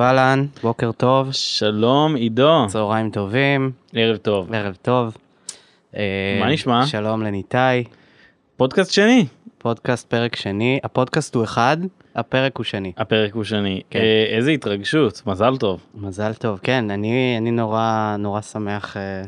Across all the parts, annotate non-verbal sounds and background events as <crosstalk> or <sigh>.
טוב אהלן, בוקר טוב, שלום עידו, צהריים טובים, ערב טוב. ערב טוב. אה, מה נשמע? שלום לניתאי, פודקאסט שני, פודקאסט פרק שני, הפודקאסט הוא אחד, הפרק הוא שני. הפרק הוא שני. כן. אה, איזה התרגשות, מזל טוב. מזל טוב, כן, אני, אני נורא נורא שמח אה,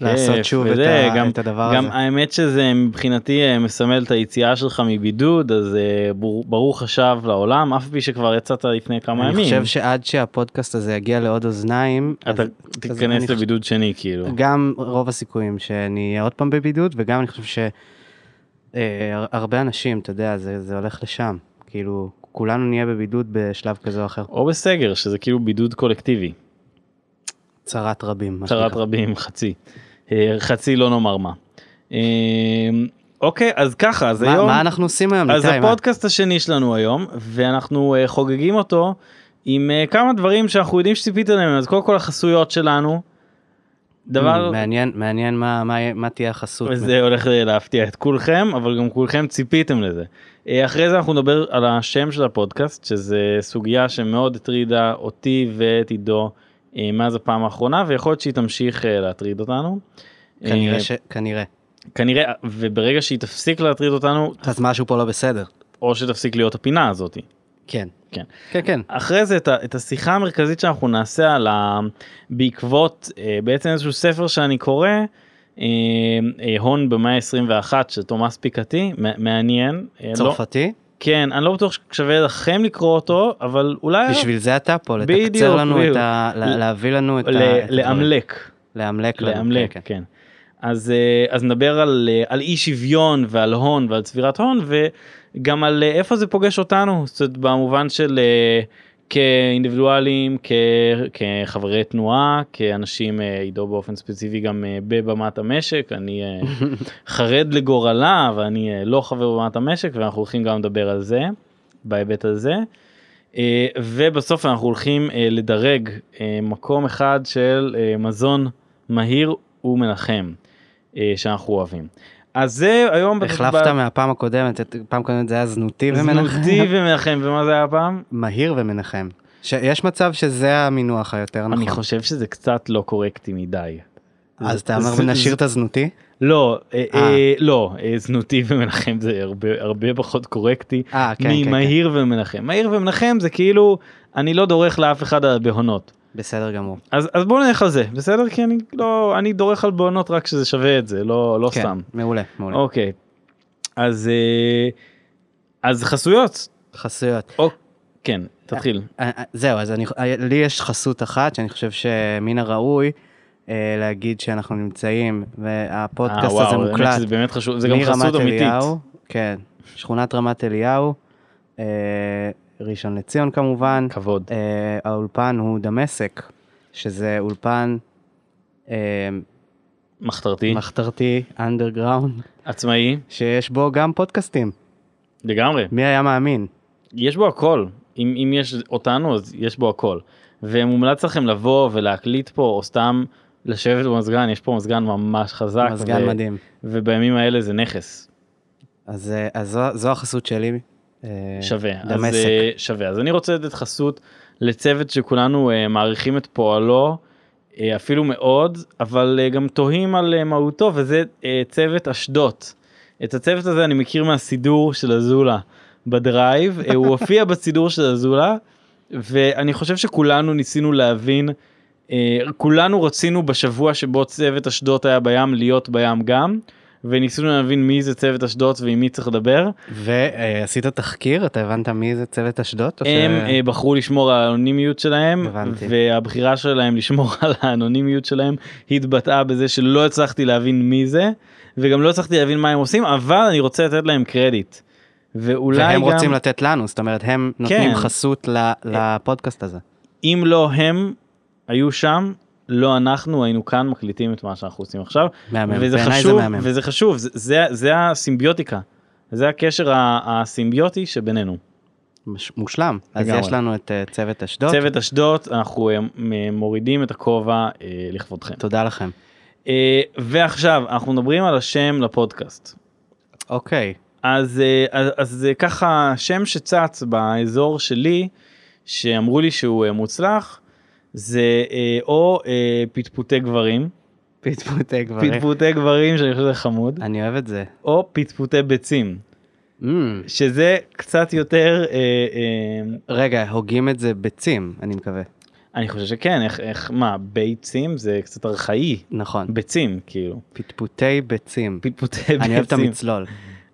לעשות שוב את, וזה, ה, גם, את הדבר גם הזה. האמת שזה מבחינתי אה, מסמל את היציאה שלך מבידוד, אז אה, ברוך השב לעולם, אף פי שכבר יצאת לפני כמה אני ימים. חושב שעד שהפודקאסט הזה יגיע לעוד אוזניים, אתה אז- אז תיכנס אני לבידוד שני כאילו. גם רוב הסיכויים שאני אהיה עוד פעם בבידוד, וגם אני חושב שהרבה אנשים, אתה יודע, זה, זה הולך לשם. כאילו, כולנו נהיה בבידוד בשלב כזה או אחר. או בסגר, שזה כאילו בידוד קולקטיבי. צרת רבים. צרת. רבים, חצי. אה, חצי לא נאמר מה. אה, אוקיי, אז ככה, אז מה, היום... מה אנחנו עושים היום, אז ניתאי? מה? הפודקאסט השני שלנו היום ואנחנו uh, חוגגים אותו עם uh, כמה דברים שאנחנו יודעים שציפית להם אז קודם כל החסויות שלנו. דבר Mm, מעניין, מעניין מה, מה, מה תהיה החסות. וזה הולך להפתיע את כולכם אבל גם כולכם ציפיתם לזה. Uh, אחרי זה אנחנו נדבר על השם של הפודקאסט שזה סוגיה שמאוד הטרידה אותי ואת עידו מאז הפעם האחרונה ויכול להיות שהיא תמשיך uh, להטריד אותנו. כנראה אה, ש... כנראה. כנראה וברגע שהיא תפסיק להטריד אותנו אז משהו פה לא בסדר. או שתפסיק להיות הפינה הזאתי. כן. כן. כן, כן. אחרי זה את, ה- את השיחה המרכזית שאנחנו נעשה על ה... בעקבות אה, בעצם איזשהו ספר שאני קורא אה, אה, הון במאה ה-21 של תומאס פיקטי מעניין. אה, לא, צרפתי? כן אני לא בטוח ששווה לכם לקרוא אותו אבל אולי בשביל זה אתה פה, לתקצר לנו. את ה... לה- להביא לנו את ה... לאמלק. לאמלק. לאמלק, כן, כן. אז, אה, אז נדבר על, אה, על אי שוויון ועל הון ועל צבירת הון וגם על אה, איפה זה פוגש אותנו, זאת אומרת, במובן של כאינדיבידואלים, כחברי תנועה, כאנשים, אה, עידו באופן ספציפי גם אה, בבמת המשק, אני אה, <laughs> חרד לגורלה ואני לא חבר בבמת המשק ואנחנו הולכים גם לדבר על זה בהיבט הזה. ובסוף אנחנו הולכים לדרג מקום אחד של מזון מהיר ומנחם שאנחנו אוהבים. אז זה היום החלפת מהפעם הקודמת, את- פעם קודמת זה היה זנותי ומנחם. זנותי ומנחם ומה זה היה הפעם? מהיר ומנחם. יש מצב שזה המינוח היותר נכון. אני חושב שזה קצת לא קורקטי מדי. אז אתה אומר ונשאיר את הזנותי? לא, אה, אה. אה, לא, אה, זנותי ומנחם זה הרבה הרבה פחות קורקטי כן, כן, כן. ממהיר ומנחם. מהיר ומנחם זה כאילו אני לא דורך לאף אחד על בהונות. בסדר גמור. אז אז בוא נלך על זה בסדר כי אני לא אני דורך על בעונות רק שזה שווה את זה לא לא כן, סתם. מעולה, מעולה. אוקיי. אז אה, אז חסויות. חסויות. או, כן תתחיל. אה, אה, זהו, אז אני, לי יש חסות אחת שאני חושב שמן הראוי להגיד שאנחנו נמצאים, והפודקאסט הזה וואו, האמת מוקלט שזה באמת חשוב זה גם חסות אמיתית. אליהו, כן, שכונת רמת אליהו, ראשון לציון כמובן, כבוד. אה, האולפן הוא דמשק, שזה אולפן אה, מחתרתי מחתרתי, אנדרגראונד, עצמאי שיש בו גם פודקאסטים. לגמרי. מי היה מאמין? יש בו הכל אם, אם יש אותנו אז יש בו הכל ומומלץ לכם לבוא ולהקליט פה או סתם לשבת במזגן יש פה מזגן ממש חזק מזגן ו- מדהים. ובימים האלה זה נכס אז, אה, אז זו, זו החסות שלי. אה, שווה אז דמשק. אה, שווה אז אני רוצה לתת חסות לצוות שכולנו אה, מעריכים את פועלו אפילו מאוד אבל גם תוהים על מהותו וזה צוות אשדוד. את הצוות הזה אני מכיר מהסידור של אזולה בדרייב הוא <laughs> הופיע בסידור של אזולה ואני חושב שכולנו ניסינו להבין אה, כולנו רצינו בשבוע שבו צוות אשדוד היה בים להיות בים גם וניסינו להבין מי זה צוות אשדוד ועם מי צריך לדבר. ועשית תחקיר? אתה הבנת מי זה צוות אשדוד? הם ש- אה, בחרו לשמור על האנונימיות שלהם הבנתי. והבחירה שלהם לשמור על האנונימיות שלהם התבטאה בזה שלא הצלחתי להבין מי זה וגם לא הצלחתי להבין מה הם עושים אבל אני רוצה לתת להם קרדיט. ואולי והם גם רוצים לתת לנו, זאת אומרת הם נותנים כן. חסות ל- לפודקאסט הזה. אם לא הם היו שם לא אנחנו היינו כאן מקליטים את מה שאנחנו עושים עכשיו מהמם, וזה זה חשוב מהמם. וזה חשוב זה, זה, זה הסימביוטיקה זה הקשר הסימביוטי שבינינו. מש- מושלם. אז. יש לנו את אה, צוות אשדוד. צוות אשדוד אנחנו מ- מורידים את הכובע אה, לכבודכם. תודה לכם. ועכשיו אנחנו מדברים על השם לפודקאסט. אוקיי. אז, אה, אז, אז זה ככה שם שצץ באזור שלי שאמרו לי שהוא מוצלח זה אה, או אה, פטפוטי גברים, פטפוטי גברים. פטפוטי גברים שאני חושב שזה חמוד, אני אוהב את זה. או פטפוטי ביצים, Mm, שזה קצת יותר, אה, אה, רגע, הוגים את זה ביצים, אני מקווה. אני חושב שכן, איך, איך, מה, ביצים זה קצת ארכאי, נכון. ביצים כאילו, פטפוטי ביצים. פטפוטי ביצים. אני אוהב את המצלול.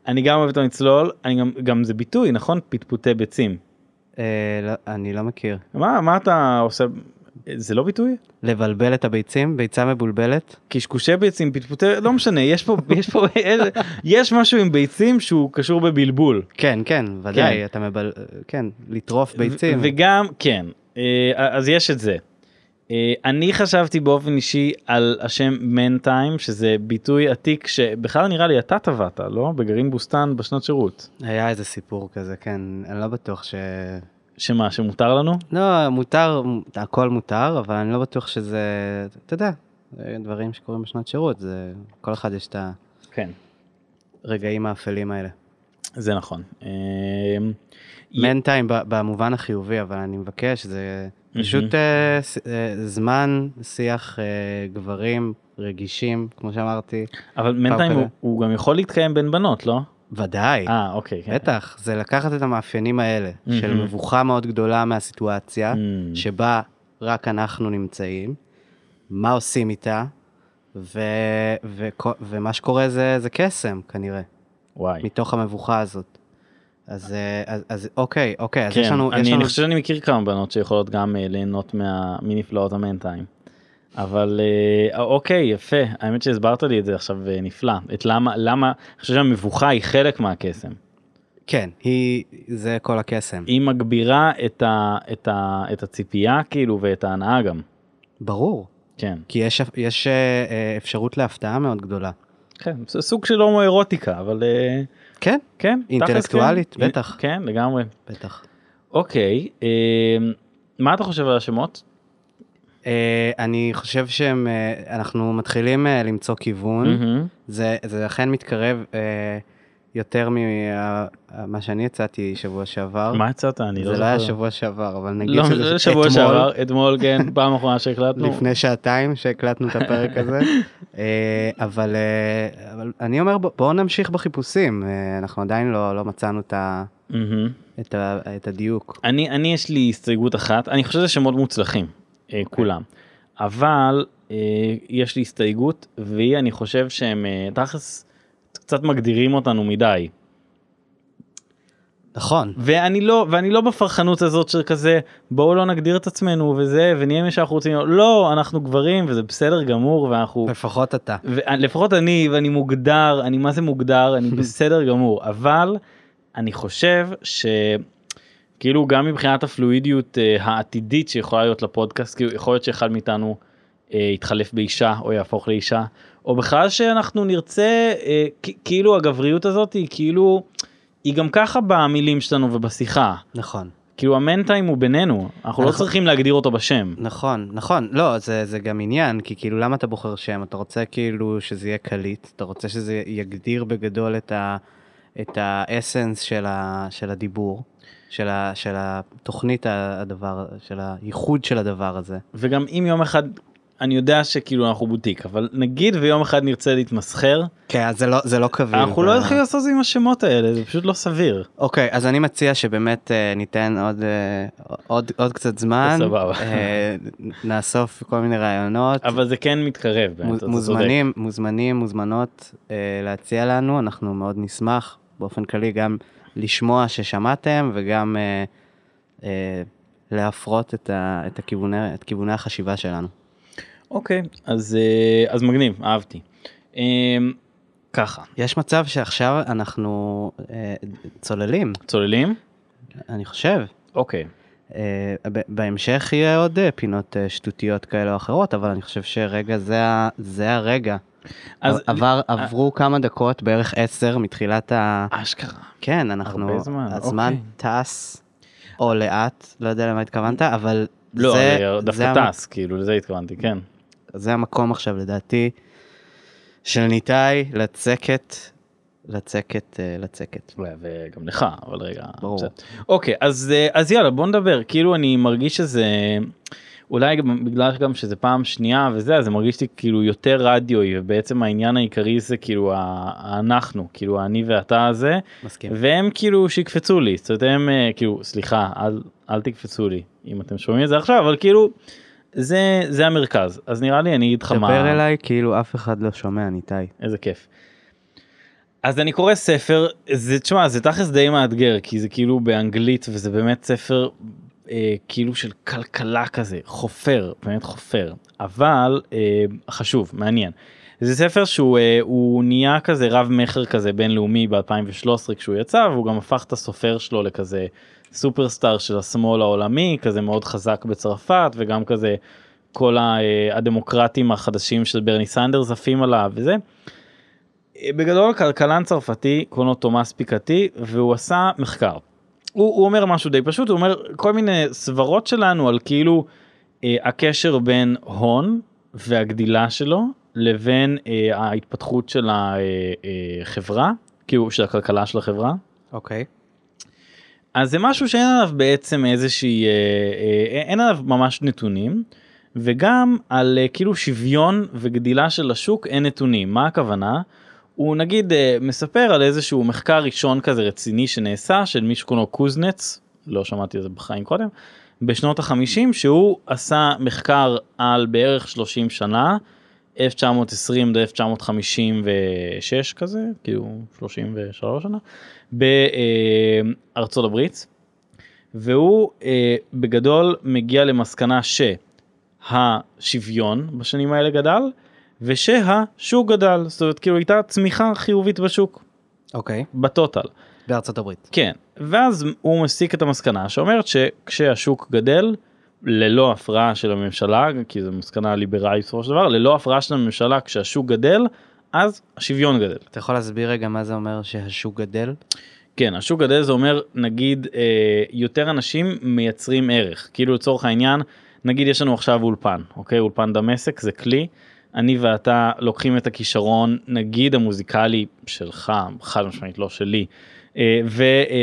אני גם אוהב את המצלול, אני גם, גם זה ביטוי, נכון? פטפוטי ביצים. אה, לא, אני לא מכיר. מה, מה אתה עושה? זה לא ביטוי? לבלבל את הביצים, ביצה מבולבלת. קשקושי ביצים, פטפוטי, לא משנה, יש פה, <laughs> יש פה, יש משהו עם ביצים שהוא קשור בבלבול. כן, כן, ודאי, אתה מבל... כן, לטרוף ביצים. וגם, כן, אה, אז יש את זה. אה, אני חשבתי באופן אישי על השם מנטיים, שזה ביטוי עתיק שבכלל נראה לי אתה טבעת, לא? בגרעין בוסתן בשנות שירות. היה איזה סיפור כזה, כן, אני לא בטוח ש... שמה, שמותר לנו? לא, מותר, הכל מותר, אבל אני לא בטוח שזה, אתה יודע, דברים שקורים בשנת שירות, זה, כל אחד יש את כן. הרגעים האפלים האלה. זה נכון. אה, מנטיים ב- במובן החיובי, אבל אני מבקש, זה פשוט אה, אה, זמן שיח אה, גברים רגישים, כמו שאמרתי. אבל מנטיים הוא גם יכול להתקיים בין בנות, לא? ודאי, אה, אוקיי. כן. בטח, זה לקחת את המאפיינים האלה, של מהמם. מבוכה מאוד גדולה מהסיטואציה, Mm. שבה רק אנחנו נמצאים, מה עושים איתה, ו- ו- ומה שקורה זה, זה קסם כנראה, וואי. מתוך המבוכה הזאת. אז, אה, אז, אז אוקיי, אוקיי, אז יש כן, לנו, יש אני, לנו, אני חושב שאני מכיר כמה בנות שיכולות גם אה, ליהנות מה, מנפלאות המנטיים. אבל אה, אוקיי, יפה, האמת שהסברת לי את זה עכשיו אה, נפלא. את למה, למה, אני חושב שהמבוכה היא חלק מהקסם. כן, היא, זה כל הקסם, היא מגבירה את, ה, את, ה, את הציפייה כאילו ואת ההנאה גם. ברור, כן. כי יש, יש אה, אה, אפשרות להפתעה מאוד גדולה. כן, זה סוג של הומואירוטיקה, אבל אה, כן, כן. אינטלקטואלית, כן. בטח. כן, לגמרי. בטח. אוקיי, אה, מה אתה חושב על השמות? אה, אני חושב שהם, אה, מתחילים אה, למצוא כיוון. זה, זה אכן מתקרב יותר ממה שאני הצעתי שבוע שעבר. מה הצעת? אני לא זה לא היה זוכר. שבוע שעבר, אבל נגיד לא, שזה זה שבוע אתמול, שעבר, אתמול כן, <laughs> פעם אחרונה שהקלטנו. לפני שעתיים שהקלטנו את הפרק <laughs> הזה. אבל, אבל אני אומר, בוא- בואו נמשיך בחיפושים, אנחנו עדיין לא, לא מצאנו את, ה. את, ה, את הדיוק. אני, אני יש לי הסתייגות אחת, אני חושב שזה שמות מוצלחים, אה, כולם, אבל אה, יש לי הסתייגות והיא אני חושב שהם אה, תכלס קצת מגדירים אותנו מדי. נכון, ואני לא ואני לא בפרחנות הזאת של כזה בואו לא נגדיר את עצמנו וזה ונהיה מי שאנחנו רוצים. לא אנחנו גברים וזה בסדר גמור ואנחנו לפחות אתה. לפחות אני ואני מוגדר אני מה זה מוגדר אני <laughs> בסדר גמור אבל אני חושב שכאילו גם מבחינת הפלואידיות אה, העתידית שיכולה להיות לפודקאסט כאילו יכול להיות שאחד מאיתנו אה, יתחלף באישה או יהפוך לאישה או בכלל שאנחנו נרצה כ- כאילו הגבריות הזאת היא כאילו היא גם ככה במילים שלנו ובשיחה נכון. כאילו המנטיים הוא בינינו אנחנו לא נכון. צריכים להגדיר אותו בשם. נכון, נכון, לא, זה, זה גם עניין, כי כאילו למה אתה בוחר שם? אתה רוצה כאילו שזה יהיה קליט, אתה רוצה שזה יגדיר בגדול את, ה, את האסנס של, ה, של הדיבור, של, ה, של התוכנית הדבר, של הייחוד של הדבר הזה. וגם אם יום אחד אני יודע שכאילו אנחנו בוטיק אבל נגיד ויום אחד נרצה להתמסחר כן, אז זה לא, זה לא קביל. אנחנו ו- לא יכולים לעשות את זה עם השמות האלה זה פשוט לא סביר. אוקיי, אז אני מציע שבאמת אה, ניתן עוד, אה, עוד, עוד קצת זמן, סבבה. אה, נאסוף כל מיני רעיונות. אבל זה כן מתקרב. באמת, אתה. מוזמנים, מוזמנים, מוזמנות אה, להציע לנו, אנחנו מאוד נשמח באופן כללי גם לשמוע ששמעתם וגם אה, אה, להפרות את, ה, את, הכיווני, את כיווני החשיבה שלנו. אוקיי אז אה, אז מגניב אהבתי. אמ, ככה יש מצב שעכשיו אנחנו אה, צוללים, צוללים אני חושב. אוקיי אה, ב- בהמשך יהיה עוד אה, פינות אה, שטותיות כאלה או אחרות, אבל אני חושב שרגע זה, זה הרגע. אז עבר, עברו כמה דקות, בערך עשר מתחילת ה... אשכרה כן, אנחנו, הרבה זמן, הזמן טס, או לאט, לא יודע למה התכוונת, אבל לא זה, זה, דווקא המ- טס כאילו לזה התכוונתי כן. זה המקום עכשיו לדעתי של ניתאי לצקת לצקת, אה, לצקת. וגם לך אבל רגע ברור. בסדר. אוקיי אז אה, אז יאללה בוא נדבר כאילו אני מרגיש שזה אולי גם בגלל גם שזה פעם שנייה וזה אז זה מרגיש לי כאילו יותר רדיואי ובעצם העניין העיקרי זה כאילו אנחנו כאילו אני ואתה הזה מסכים. והם כאילו שיקפצו לי זאת אומרת הם אה, כאילו סליחה אל, אל תקפצו לי אם אתם שומעים את זה עכשיו אבל כאילו זה זה המרכז אז נראה לי אני אגיד לך מה דבר אליי כאילו אף אחד לא שומע, ניתאי. איזה כיף. אז אני קורא ספר זה תשמע זה תכלס די מאתגר כי זה כאילו באנגלית וזה באמת ספר אה, כאילו של כלכלה כזה חופר באמת חופר אבל אה, חשוב מעניין. זה ספר שהוא אה, נהיה כזה רב מכר כזה בינלאומי ב2013 כשהוא יצא והוא גם הפך את הסופר שלו לכזה סופרסטאר של השמאל העולמי כזה מאוד חזק בצרפת וגם כזה כל ה- אה, הדמוקרטים החדשים של ברני סנדרס עפים עליו וזה. אה, בגדול כלכלן צרפתי קוראים לו תומאס פיקטי והוא עשה מחקר. הוא, הוא אומר משהו די פשוט הוא אומר כל מיני סברות שלנו על כאילו אה, הקשר בין הון והגדילה שלו לבין אה, ההתפתחות של החברה כאילו של הכלכלה של החברה. אוקיי. אז זה משהו שאין עליו בעצם איזושהי אה, אה, אין עליו ממש נתונים וגם על אה, כאילו שוויון וגדילה של השוק אין נתונים מה הכוונה. הוא נגיד אה, מספר על איזשהו מחקר ראשון כזה רציני שנעשה של מישהו קוראים לו קוזנץ לא שמעתי על זה בחיים קודם בשנות החמישים שהוא עשה מחקר על בערך 30 שנה 1920 עד 1956 כזה כאילו 33 שנה בארצות הברית. והוא אה, בגדול מגיע למסקנה שהשוויון בשנים האלה גדל ושהשוק גדל זאת אומרת כאילו הייתה צמיחה חיובית בשוק אוקיי. בטוטל בארצות הברית. כן ואז הוא מסיק את המסקנה שאומרת שכשהשוק גדל ללא הפרעה של הממשלה כי זו מסקנה ליברלית בסופו של דבר ללא הפרעה של הממשלה כשהשוק גדל אז השוויון גדל. אתה יכול להסביר רגע מה זה אומר שהשוק גדל? כן השוק גדל זה אומר נגיד אה, יותר אנשים מייצרים ערך כאילו לצורך העניין נגיד יש לנו עכשיו אולפן אוקיי אולפן דמשק זה כלי אני ואתה לוקחים את הכישרון נגיד המוזיקלי שלך חד משמעית לא שלי אה,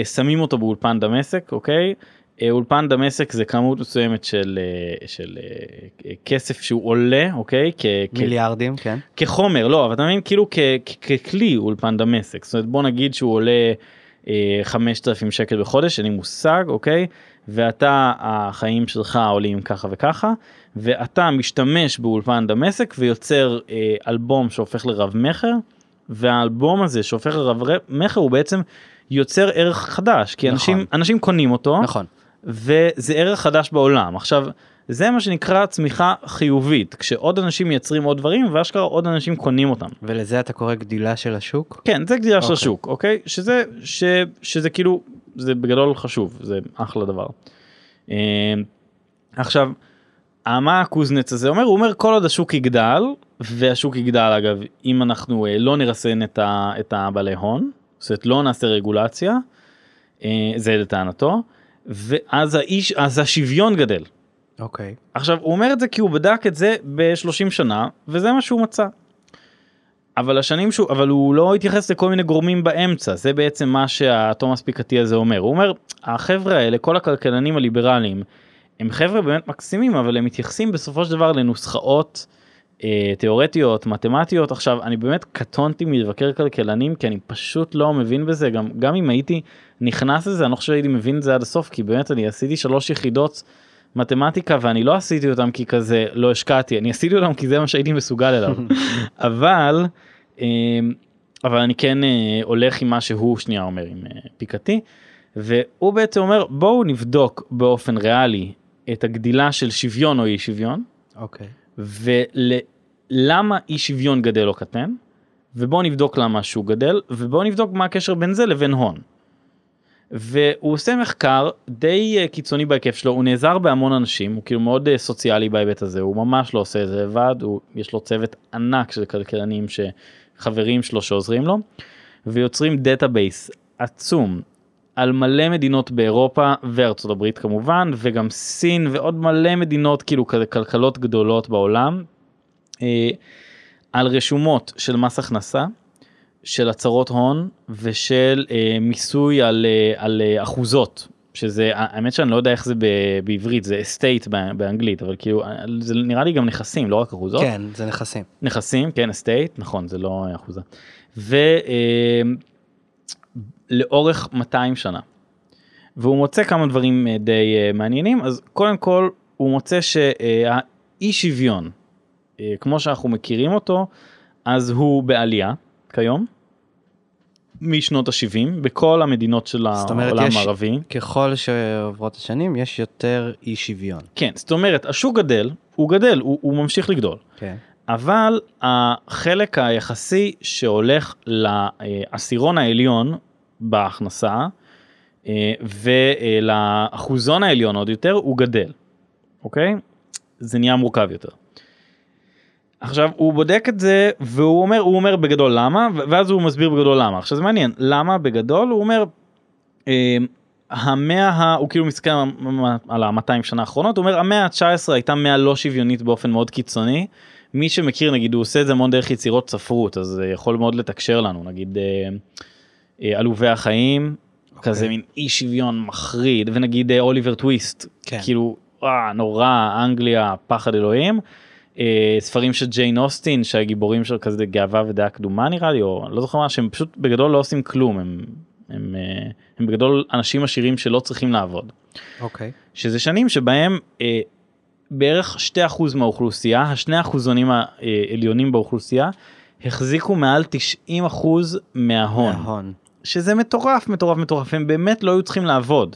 ושמים אותו באולפן דמשק אוקיי. אה, אולפן דמשק זה כמות מסוימת של, אה, של כסף שהוא עולה אוקיי כ, כ- מיליארדים, כן. כחומר לא אבל אתה מבין כאילו כ- כ- ככלי אולפן דמשק זאת אומרת בוא נגיד שהוא עולה אה, 5,000 שקל בחודש אין לי מושג אוקיי ואתה החיים שלך עולים ככה וככה ואתה משתמש באולפן דמשק ויוצר אה, אלבום שהופך לרב מכר והאלבום הזה שהופך לרב מכר הוא בעצם יוצר ערך חדש כי נכון. אנשים אנשים קונים אותו נכון. וזה ערך חדש בעולם עכשיו זה מה שנקרא צמיחה חיובית כשעוד אנשים מייצרים עוד דברים ואשכרה עוד אנשים קונים אותם. ולזה אתה קורא גדילה של השוק? כן זה גדילה של אוקיי. השוק אוקיי שזה ש, שזה כאילו זה בגדול חשוב זה אחלה דבר. אה, עכשיו מה הקוזנץ הזה אומר הוא אומר כל עוד השוק יגדל והשוק יגדל אגב אם אנחנו אה, לא נרסן את, ה, את הבעלי הון זאת אומרת לא נעשה רגולציה אה, זה לטענתו ואז האיש אז השוויון גדל אוקיי. עכשיו הוא אומר את זה כי הוא בדק את זה ב-30 שנה וזה מה שהוא מצא. אבל השנים שהוא אבל הוא לא התייחס לכל מיני גורמים באמצע זה בעצם מה שהתומאס פיקטי הזה אומר. הוא אומר החבר'ה האלה כל הכלכלנים הליברליים הם חבר'ה באמת מקסימים אבל הם מתייחסים בסופו של דבר לנוסחאות אה, תיאורטיות מתמטיות. עכשיו אני באמת קטונתי מלבקר כלכלנים כי אני פשוט לא מבין בזה. גם גם אם הייתי נכנס לזה אני לא חושב שהייתי מבין את זה עד הסוף כי באמת אני עשיתי שלוש יחידות מתמטיקה ואני לא עשיתי אותם כי כזה לא השקעתי אני עשיתי אותם כי זה מה שהייתי מסוגל אליו <laughs> אבל אה, אבל אני כן אה, הולך עם מה שהוא שנייה אומר עם אה, פיקתי והוא בעצם אומר בואו נבדוק באופן ריאלי את הגדילה של שוויון או אי שוויון אוקיי. ולמה אי שוויון גדל או קטן ובואו נבדוק למה שהוא גדל ובואו נבדוק מה הקשר בין זה לבין הון. והוא עושה מחקר די אה, קיצוני בהיקף שלו הוא נעזר בהמון אנשים הוא כאילו מאוד אה, סוציאלי בהיבט הזה הוא ממש לא עושה את זה לבד הוא יש לו צוות ענק של כלכלנים שחברים שלו שעוזרים לו ויוצרים database עצום על מלא מדינות באירופה וארצות הברית כמובן וגם סין ועוד מלא מדינות כאילו כלכלות גדולות בעולם אה, על רשומות של מס הכנסה של הצהרות הון ושל אה, מיסוי על, אה, על אה, אחוזות שזה האמת שאני לא יודע איך זה ב- בעברית זה estate באנגלית אבל כאילו אה, זה נראה לי גם נכסים לא רק אחוזות? כן, זה נכסים. נכסים כן estate נכון זה לא אחוזה. ולאורך 200 שנה. והוא מוצא כמה דברים אה, די אה, מעניינים. אז קודם כל הוא מוצא שהאי שוויון אה, כמו שאנחנו מכירים אותו אז הוא בעלייה כיום. משנות ה-70 בכל המדינות של העולם הערבי. ככל שעוברות השנים, יש יותר אי שוויון. כן, זאת אומרת, השוק גדל, הוא גדל, הוא, הוא ממשיך לגדול. כן. אבל החלק היחסי שהולך לעשירון העליון בהכנסה אה, ולאחוזון העליון עוד יותר הוא גדל, אוקיי? זה נהיה מורכב יותר. עכשיו הוא בודק את זה והוא אומר הוא אומר בגדול למה ואז הוא מסביר בגדול למה עכשיו זה מעניין למה בגדול הוא אומר אה, המאה ה... הוא כאילו מסתכל על ה-200 שנה האחרונות הוא אומר המאה ה-19 הייתה מאה לא שוויונית באופן מאוד קיצוני. מי שמכיר נגיד הוא עושה את זה המון דרך יצירות ספרות אז זה יכול מאוד לתקשר לנו נגיד אה, אה, עלובי החיים אוקיי. כזה מין אי שוויון מחריד ונגיד אה, אוליבר טוויסט כן. כאילו אה, נורא אנגליה פחד אלוהים. אה, ספרים של ג'יין אוסטין שהגיבורים של כזה גאווה ודעה קדומה נראה לי או לא זוכר מה שהם פשוט בגדול לא עושים כלום הם, הם, אה, הם בגדול אנשים עשירים שלא צריכים לעבוד. אוקיי. שזה שנים שבהם אה, בערך 2% מהאוכלוסייה, השני אחוזונים העליונים באוכלוסייה, החזיקו מעל 90% מההון, ההון. שזה מטורף מטורף מטורף, הם באמת לא היו צריכים לעבוד.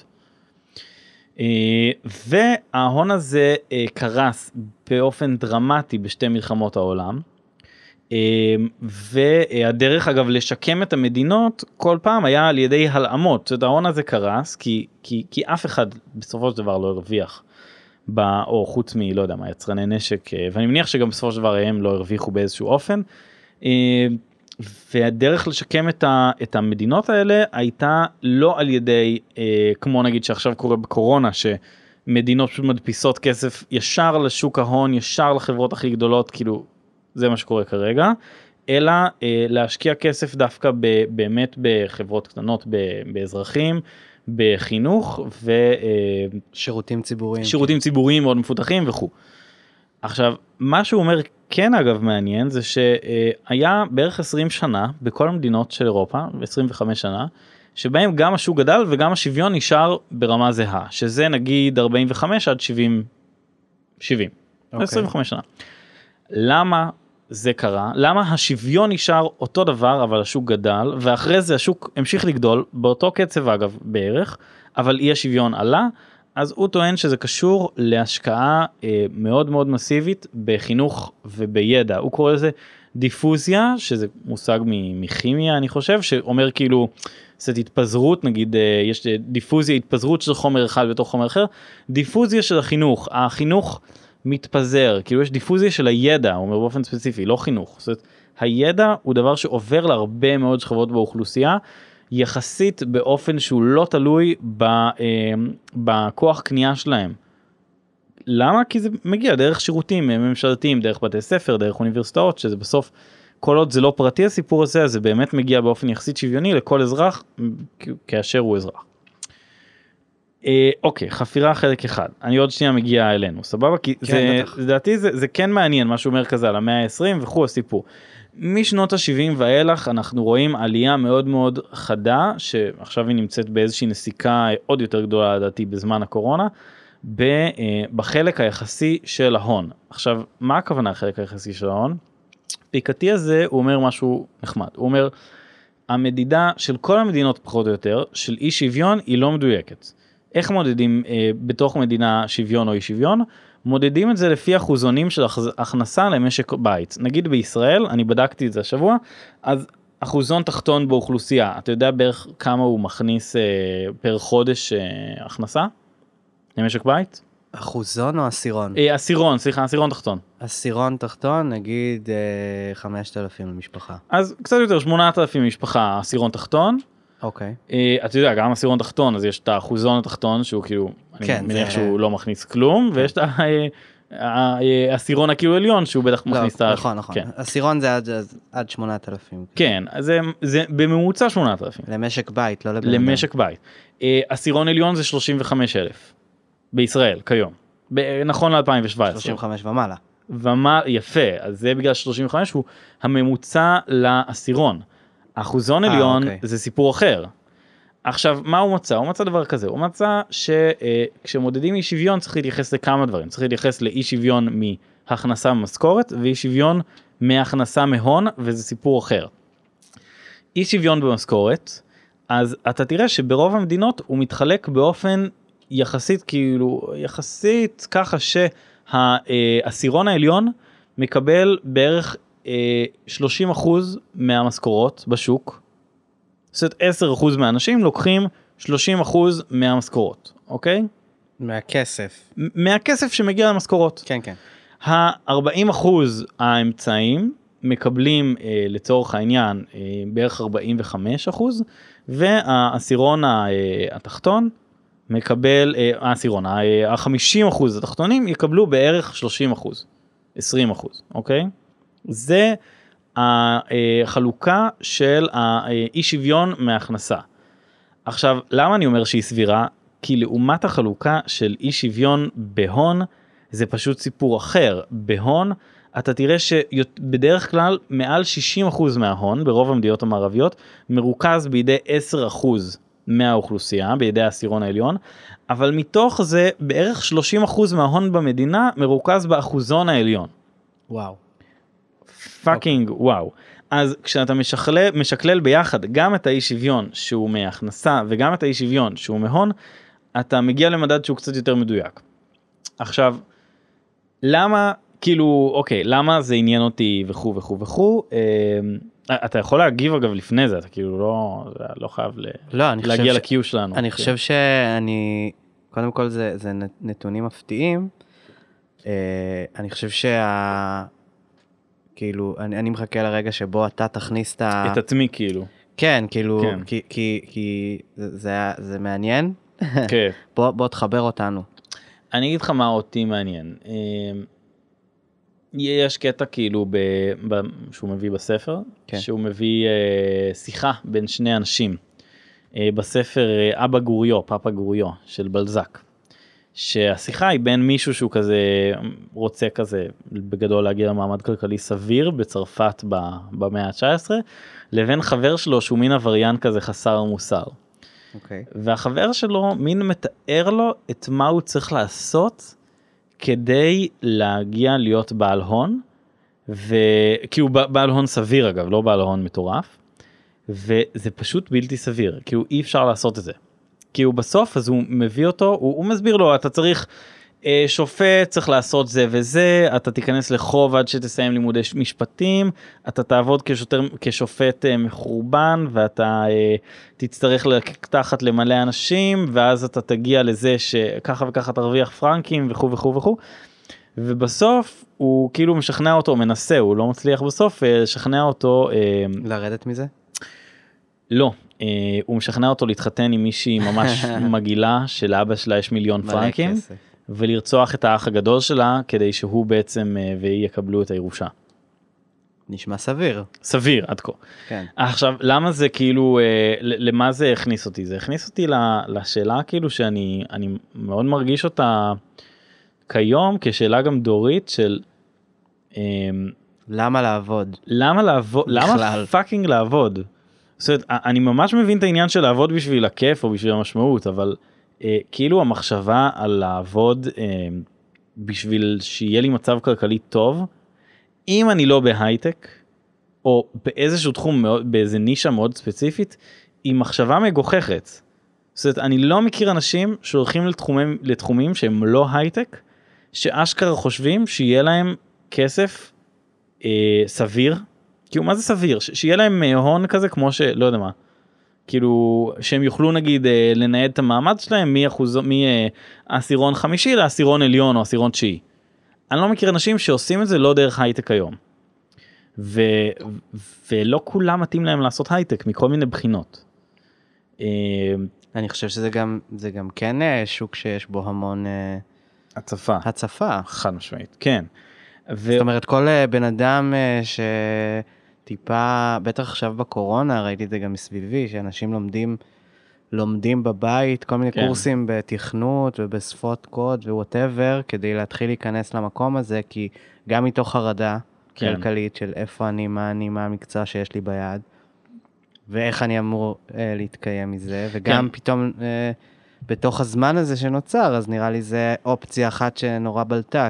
אה, וההון הזה אה, קרס באופן דרמטי בשתי מלחמות העולם. אה, והדרך אגב לשקם את המדינות כל פעם היה על ידי הלאמות, זאת ההון הזה קרס כי, כי, כי אף אחד בסופו של דבר לא הרוויח. ב, או חוץ מלא יודע מה יצרני נשק ואני מניח שגם בסופו של דבר הם לא הרוויחו באיזשהו אופן. והדרך לשקם את, ה, את המדינות האלה הייתה לא על ידי אה, כמו נגיד שעכשיו קורה בקורונה שמדינות פשוט מדפיסות כסף ישר לשוק ההון ישר לחברות הכי גדולות כאילו זה מה שקורה כרגע אלא אה, להשקיע כסף דווקא ב, באמת בחברות קטנות ב, באזרחים בחינוך ו... אה, ציבוריים. שירותים ציבוריים מאוד מפותחים וכו'. עכשיו מה שהוא אומר כן אגב מעניין זה שהיה בערך 20 שנה בכל המדינות של אירופה 25 שנה שבהם גם השוק גדל וגם השוויון נשאר ברמה זהה שזה נגיד 45 עד 70 70 אוקיי. 25 שנה. למה זה קרה למה השוויון נשאר אותו דבר אבל השוק גדל ואחרי זה השוק המשיך לגדול באותו קצב אגב בערך אבל אי השוויון עלה אז הוא טוען שזה קשור להשקעה אה, מאוד מאוד מסיבית בחינוך ובידע. הוא קורא לזה דיפוזיה שזה מושג מכימיה אני חושב שאומר כאילו זאת התפזרות נגיד אה, יש אה, דיפוזיה התפזרות של חומר אחד בתוך חומר אחר. דיפוזיה של החינוך החינוך מתפזר כאילו יש דיפוזיה של הידע הוא אומר באופן ספציפי לא חינוך. זאת אומרת, הידע הוא דבר שעובר להרבה מאוד שכבות באוכלוסייה יחסית באופן שהוא לא תלוי ב, אה, בכוח קנייה שלהם. למה? כי זה מגיע דרך שירותים אה, ממשלתיים, דרך בתי ספר, דרך אוניברסיטאות, שזה בסוף, כל עוד זה לא פרטי הסיפור הזה, אז זה באמת מגיע באופן יחסית שוויוני לכל אזרח כאשר הוא אזרח. אה, אוקיי, חפירה חלק אחד, אני עוד שנייה מגיע אלינו, סבבה? כי כן, זה. לדעתי זה, זה כן מעניין מה שהוא אומר כזה על המאה ה-20 וכו' הסיפור. משנות ה-70 ואילך אנחנו רואים עלייה מאוד מאוד חדה שעכשיו היא נמצאת באיזושהי נסיקה עוד יותר גדולה לדעתי בזמן הקורונה אה, בחלק היחסי של ההון. עכשיו מה הכוונה החלק היחסי של ההון? פיקתי הזה הוא אומר משהו נחמד הוא אומר המדידה של כל המדינות פחות או יותר של אי שוויון היא לא מדויקת. איך מודדים אה, בתוך מדינה שוויון או אי שוויון? מודדים את זה לפי אחוזונים של הכ- הכנסה למשק בית. נגיד בישראל, אני בדקתי את זה השבוע, אז אחוזון תחתון באוכלוסייה, אתה יודע בערך כמה הוא מכניס אה, פר חודש אה, הכנסה למשק בית? אחוזון או עשירון? אה, עשירון, סליחה, עשירון תחתון. עשירון תחתון, נגיד אה, 5,000 למשפחה. אז קצת יותר 8,000 משפחה עשירון תחתון. אוקיי. אה, אתה יודע גם עשירון תחתון אז יש את האחוזון התחתון שהוא כאילו אני כן, מניח זה- שהוא לא מכניס כלום כן. ויש את העשירון הכאילו עליון שהוא בטח לא, מכניס את ה... נכון, נכון. כן, עשירון זה עד- עד 8,000. כן, אז זה, זה בממוצע 8,000 למשק בית, לא לבן אדם. למשק בית. אה, עשירון עליון זה 35,000 בישראל כיום, ב- נכון ל-2017. 35 ומעלה. ומה יפה אז זה בגלל 35 הוא הממוצע לעשירון. אחוזון אה, עליון אוקיי. זה סיפור אחר. עכשיו מה הוא מצא? הוא מצא דבר כזה הוא מצא שכשמודדים אי שוויון צריך להתייחס לכמה דברים צריך להתייחס לאי שוויון מהכנסה ממשכורת ואי שוויון מהכנסה מהון וזה סיפור אחר. אי שוויון במשכורת אז אתה תראה שברוב המדינות הוא מתחלק באופן יחסית כאילו יחסית ככה שהעשירון העליון מקבל בערך אה, 30% מהמשכורות בשוק. זאת אומרת 10% מהאנשים לוקחים 30% מהמשכורות אוקיי? מהכסף. מהכסף שמגיע למשכורות. כן, כן. ה-40 אחוז האמצעים מקבלים אה, לצורך העניין אה, בערך 45 אחוז והעשירון אה, התחתון מקבל אה, העשירון ה-50 אחוז התחתונים יקבלו בערך 30 אחוז 20 אחוז אוקיי זה החלוקה של האי שוויון מהכנסה. עכשיו למה אני אומר שהיא סבירה כי לעומת החלוקה של אי שוויון בהון זה פשוט סיפור אחר בהון אתה תראה שבדרך כלל מעל 60% מההון ברוב המדינות המערביות מרוכז בידי 10% מהאוכלוסייה בידי העשירון העליון אבל מתוך זה בערך 30% מההון במדינה מרוכז באחוזון העליון. וואו. fucking וואו. אז כשאתה משכלל, משקלל ביחד גם את האי שוויון שהוא מהכנסה וגם את האי שוויון שהוא מהון, אתה מגיע למדד שהוא קצת יותר מדויק. עכשיו, למה, כאילו, אוקיי, למה זה עניין אותי וכו' וכו' וכו', אה, אתה יכול להגיב אגב לפני זה, אתה כאילו לא, לא חייב ל... לא, להגיע ש- ל-Q שלנו. אני כן. חושב שאני, קודם כל זה, זה נתונים מפתיעים. אה, אני חושב שה... כאילו, אני, אני מחכה לרגע שבו אתה תכניס את ה... את עצמי כאילו. כן, כאילו, כן. כי, כי, כי זה, זה, זה מעניין. כן. <laughs> בוא, בוא תחבר אותנו. אני אגיד לך מה אותי מעניין. אה, יש קטע כאילו ב, ב, שהוא מביא בספר, כן. שהוא מביא אה, שיחה בין שני אנשים. אה, בספר אה, אבא גוריו, פאפה גוריו של בלזק. שהשיחה היא בין מישהו שהוא כזה רוצה כזה בגדול להגיע למעמד כלכלי סביר בצרפת במאה ה-19 לבין חבר שלו שהוא מין עבריין כזה חסר מוסר. אוקיי. והחבר שלו מין מתאר לו את מה הוא צריך לעשות כדי להגיע להיות בעל הון, וכי הוא ב- בעל הון סביר אגב, לא בעל הון מטורף, וזה פשוט בלתי סביר, כאילו אי אפשר לעשות את זה. כי הוא בסוף אז הוא מביא אותו, הוא, הוא מסביר לו אתה צריך אה, שופט צריך לעשות זה וזה, אתה תיכנס לחוב עד שתסיים לימודי משפטים, אתה תעבוד כשוטר, כשופט אה, מחורבן ואתה אה, תצטרך לקחת למלא אנשים ואז אתה תגיע לזה שככה וככה תרוויח פרנקים וכו' וכו' וכו'. ובסוף הוא כאילו משכנע אותו מנסה הוא לא מצליח בסוף אה, לשכנע אותו אה, לרדת מזה? לא הוא משכנע אותו להתחתן עם מישהי ממש <laughs> מגעילה שלאבא שלה יש מיליון פרנקים. ולרצוח את האח הגדול שלה כדי שהוא בעצם אה, והיא יקבלו את הירושה. נשמע סביר. סביר עד כה. כן. עכשיו למה זה כאילו אה, למה זה הכניס אותי זה הכניס אותי לשאלה כאילו שאני אני מאוד מרגיש אותה כיום כשאלה גם דורית של אה, למה לעבוד? למה לעבוד למה. fucking לעבוד. זאת אומרת, אני ממש מבין את העניין של לעבוד בשביל הכיף או בשביל המשמעות אבל אה, כאילו המחשבה על לעבוד אה, בשביל שיהיה לי מצב כלכלי טוב אם אני לא בהייטק או באיזשהו תחום מאוד באיזה נישה מאוד ספציפית היא מחשבה מגוחכת. זאת אומרת אני לא מכיר אנשים שהולכים לתחומים לתחומים שהם לא הייטק שאשכרה חושבים שיהיה להם כסף אה, סביר כאילו מה זה סביר ש- שיהיה להם אה, הון כזה כמו שלא יודע מה. כאילו שהם יוכלו נגיד אה, לנייד את המעמד שלהם מעשירון חמישי לעשירון עליון או עשירון תשיעי. אני לא מכיר אנשים שעושים את זה לא דרך הייטק היום. ו, ולא כולם מתאים להם לעשות הייטק מכל מיני בחינות. אה, אני חושב שזה גם, זה גם כן אה, שוק שיש בו המון, אה, הצפה, הצפה. חד משמעית, כן. ו... זאת אומרת, כל אה, בן אדם אה, שטיפה, בטח עכשיו בקורונה, ראיתי את זה גם מסביבי, שאנשים לומדים, לומדים בבית כל מיני כן. קורסים בתכנות ובשפות קוד ו whatever, כדי להתחיל להיכנס למקום הזה, כי גם מתוך חרדה כן. כלכלית של איפה אני, מה אני, מה המקצוע שיש לי ביד, ואיך אני אמור אה, להתקיים מזה, וגם כן. פתאום... אה, בתוך הזמן הזה שנוצר, אז נראה לי זה אופציה אחת שנורא בלטה,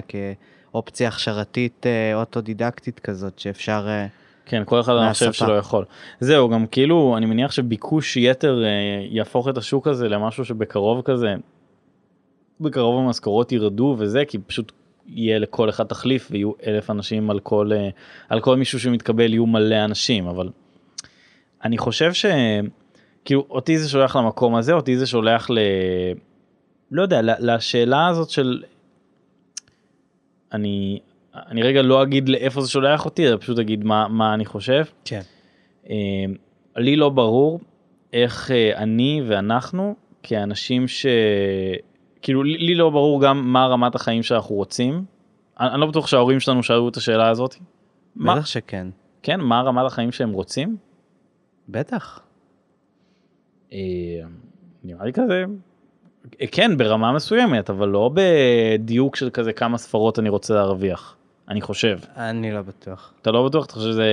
כאופציה הכשרתית אה, אוטודידקטית כזאת, שאפשר... אה, כן, כל אחד אני חושב מהשפה. שלא יכול. זהו, גם כאילו, אני מניח שביקוש יתר אה, יהפוך את השוק הזה למשהו שבקרוב כזה, בקרוב המשכורות ירדו וזה, כי פשוט יהיה לכל אחד תחליף ויהיו אלף אנשים על כל, על כל מישהו שמתקבל יהיו מלא אנשים, אבל אני חושב ש... כאילו, אותי זה שולח למקום הזה, אותי זה שולח ל... לא יודע, לשאלה הזאת של... אני, אני רגע לא אגיד לאיפה זה שולח אותי, אלא פשוט אגיד מה, מה אני חושב. כן. אה, לי לא ברור איך אה, אני ואנחנו כאנשים ש... כאילו לי, לי לא ברור גם מה רמת החיים שאנחנו רוצים. אני, אני לא בטוח שההורים שלנו שאלו את השאלה הזאת. בטח שכן. כן, מה רמת החיים שהם רוצים? בטח. אה, נראה לי כזה, כן ברמה מסוימת אבל לא בדיוק של כזה כמה ספרות אני רוצה להרוויח. אני חושב. אני לא בטוח. אתה לא בטוח? אתה חושב שזה...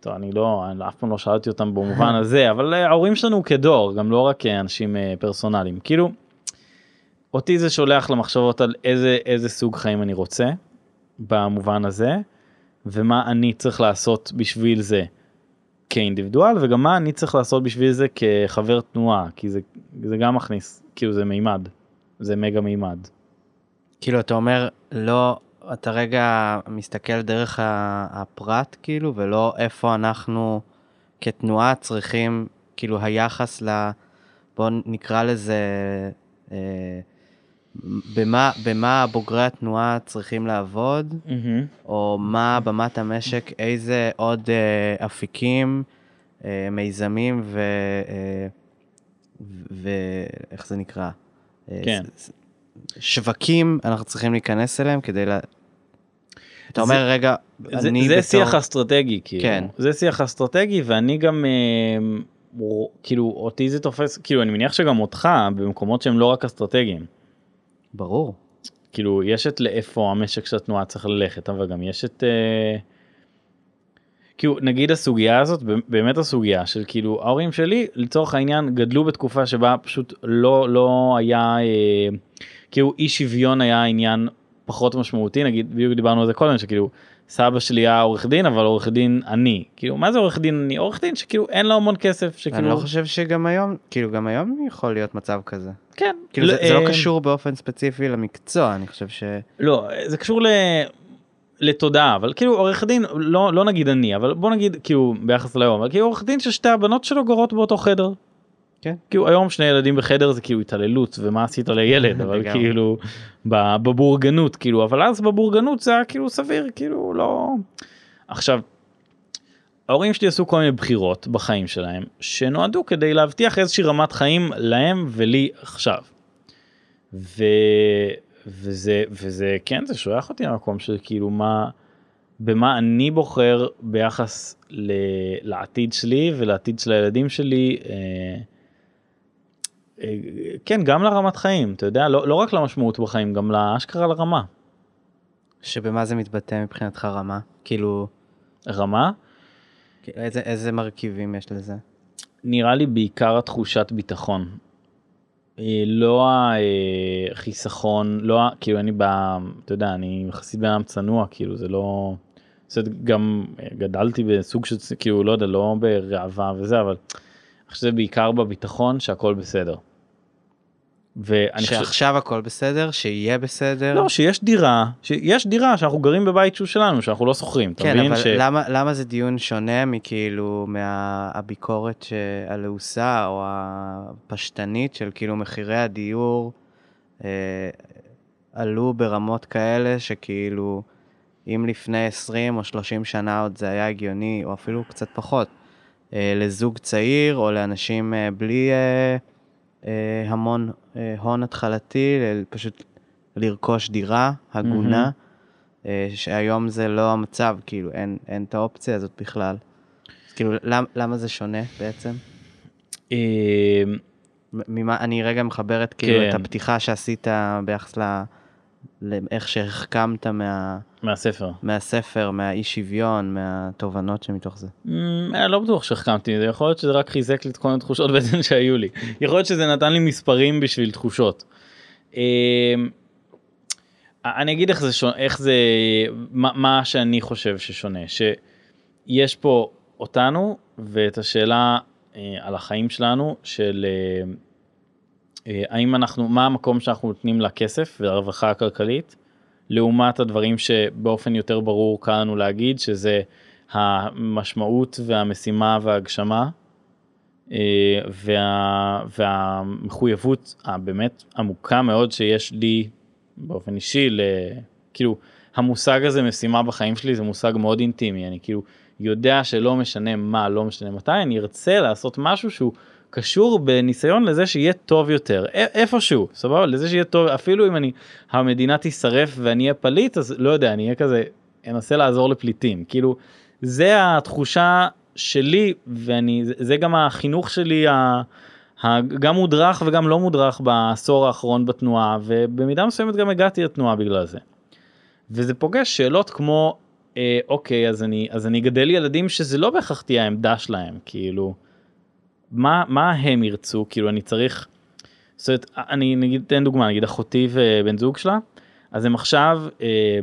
טוב, אני לא, אני אף פעם לא שאלתי אותם במובן הזה, <laughs> אבל אה, ההורים שלנו כדור, גם לא רק אה, אנשים אה, פרסונליים. כאילו, אותי זה שולח למחשבות על איזה, איזה סוג חיים אני רוצה, במובן הזה, ומה אני צריך לעשות בשביל זה כאינדיבידואל, וגם מה אני צריך לעשות בשביל זה כחבר תנועה, כי זה, זה גם מכניס, כאילו זה מימד, זה מגה מימד. כאילו, אתה אומר, לא, אתה רגע מסתכל דרך הפרט, כאילו, ולא איפה אנחנו כתנועה צריכים, כאילו, היחס ל... בואו נקרא לזה, אה, במה, במה בוגרי התנועה צריכים לעבוד, או מה במת המשק, איזה עוד אה, אפיקים, אה, מיזמים ו... אה, ואיך זה נקרא? אה, כן. שווקים אנחנו צריכים להיכנס אליהם כדי ל... אתה זה- אומר, רגע, זה, אני זה בתור... שיח אסטרטגי כאילו כן. זה שיח אסטרטגי ואני גם אה, כאילו אותי זה תופס כאילו אני מניח שגם אותך במקומות שהם לא רק אסטרטגיים ברור. כאילו יש את לאיפה המשק של התנועה צריך ללכת אבל גם יש את אה, כאילו נגיד הסוגיה הזאת באמת הסוגיה של כאילו ההורים שלי לצורך העניין גדלו בתקופה שבה פשוט לא לא היה אה, כאילו אי שוויון היה עניין פחות משמעותי נגיד בדיוק דיברנו על זה קודם שכאילו סבא שלי היה עורך דין אבל עורך דין אני כאילו מה זה עורך דין אני עורך דין שכאילו אין לו המון כסף אני שכאילו לא חושב שגם היום, כאילו גם היום יכול להיות מצב כזה. כן כאילו זה, זה לא אה, קשור באופן ספציפי למקצוע, אני חושב ש... לא זה קשור ל... לתודעה אבל כאילו עורך דין לא לא נגיד אני אבל בוא נגיד כאילו ביחס להיום אבל כאילו עורך דין ששתי הבנות שלו גרות באותו חדר. כן. כאילו היום שני ילדים בחדר זה כאילו התעללות ומה עשית לילד <laughs> אבל. כאילו בבורגנות כאילו אבל אז בבורגנות זה היה כאילו סביר כאילו לא עכשיו. ההורים שלי עשו כל מיני בחירות בחיים שלהם שנועדו כדי להבטיח איזושהי רמת חיים להם ולי עכשיו. ו... וזה וזה כן זה שולח אותי למקום של כאילו מה במה אני בוחר ביחס ל... לעתיד שלי ולעתיד של הילדים שלי. אה... אה, כן גם לרמת חיים אתה יודע לא, לא רק למשמעות בחיים גם לאשכרה לרמה שבמה זה מתבטא מבחינתך רמה? כאילו, רמה איזה, איזה מרכיבים יש לזה? נראה לי בעיקר התחושת ביטחון. אה, לא החיסכון לא ה- כאילו אני ב... אתה יודע אני יחסית בן אדם צנוע כאילו זה לא. זה גם אה, גדלתי בסוג של כאילו לא יודע לא בראווה וזה אבל. אני חושב שזה בעיקר בביטחון שהכל בסדר. ואני חושב שעכשיו הכל בסדר, שיהיה בסדר? לא שיש דירה שיש דירה שאנחנו גרים בבית שהוא שלנו שאנחנו לא שוכרים כן, אבל ש... למה, למה זה דיון שונה מכאילו מהביקורת הלעוסה או הפשטנית של כאילו מחירי הדיור אה, עלו ברמות כאלה שכאילו אם לפני 20 או 30 שנה עוד זה היה הגיוני, או אפילו קצת פחות, אה, לזוג צעיר או לאנשים אה, בלי אה, המון אה, הון התחלתי, פשוט לרכוש דירה הגונה, אה, שהיום זה לא המצב, כאילו, אין, אין את האופציה הזאת בכלל. אז כאילו, למ, למה זה שונה בעצם? אה, ממה, אני רגע מחברת כאילו את כן. הפתיחה שעשית ביחס. לאיך שהחכמת מה, מהספר. מהספר, מהאי שוויון, מהתובנות שמתוך זה. אמ, אני לא בטוח שהחכמתי זה, יכול להיות שזה רק חיזק לי את כל התחושות <laughs> בעצם שהיו לי. יכול להיות שזה נתן לי מספרים בשביל תחושות. אמ, אני אגיד איך זה שונה, איך זה, מה, מה שאני חושב ששונה, שיש פה אותנו ואת השאלה אה, על החיים שלנו של אה, אה, האם אנחנו, מה המקום שאנחנו נותנים לכסף והרווחה הכלכלית, לעומת הדברים שבאופן יותר ברור קל לנו להגיד שזה המשמעות והמשימה וההגשמה אה, וה, והמחויבות הבאמת עמוקה מאוד שיש לי באופן אישי, ל, כאילו המושג הזה משימה בחיים שלי זה מושג מאוד אינטימי, אני כאילו יודע שלא משנה מה, לא משנה מתי, אני ארצה לעשות משהו שהוא קשור בניסיון לזה שיהיה טוב יותר, איפשהו, סבבה? לזה שיהיה טוב, אפילו אם אני, המדינה תישרף ואני אהיה פליט, אז לא יודע, אני אהיה כזה, אנסה לעזור לפליטים, כאילו, זה התחושה שלי, ואני, זה, גם החינוך שלי, גם מודרך וגם לא מודרך בעשור האחרון בתנועה, ובמידה מסוימת גם הגעתי לתנועה בגלל זה. וזה פוגש שאלות כמו, אה, אוקיי, אז אני, אז אני אגדל ילדים שזה לא בהכרח תהיה העמדה שלהם, כאילו, מה, מה הם ירצו, כאילו אני צריך, זאת אומרת, אני נגיד, תן דוגמה, נגיד אחותי ובן זוג שלה, אז הם עכשיו אה,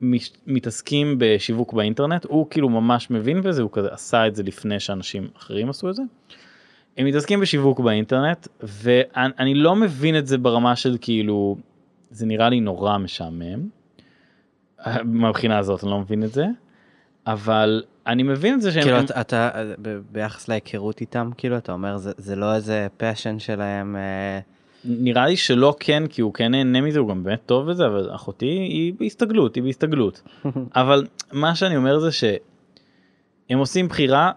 מש- מתעסקים בשיווק באינטרנט, הוא כאילו ממש מבין בזה, הוא כזה עשה את זה לפני שאנשים אחרים עשו את זה. הם מתעסקים בשיווק באינטרנט, ואני אני לא מבין את זה ברמה של כאילו, זה נראה לי נורא משעמם. מהבחינה הזאת אני לא מבין את זה, אבל אני מבין את זה שהם... כאילו אתה, אתה ב- ביחס להיכרות איתם, כאילו אתה אומר זה, זה לא איזה פשן שלהם, אה, נראה לי שלא כן כי הוא כן נהנה מזה הוא גם באמת טוב בזה אבל אחותי היא בהסתגלות היא בהסתגלות. <laughs> אבל מה שאני אומר זה שהם עושים בחירה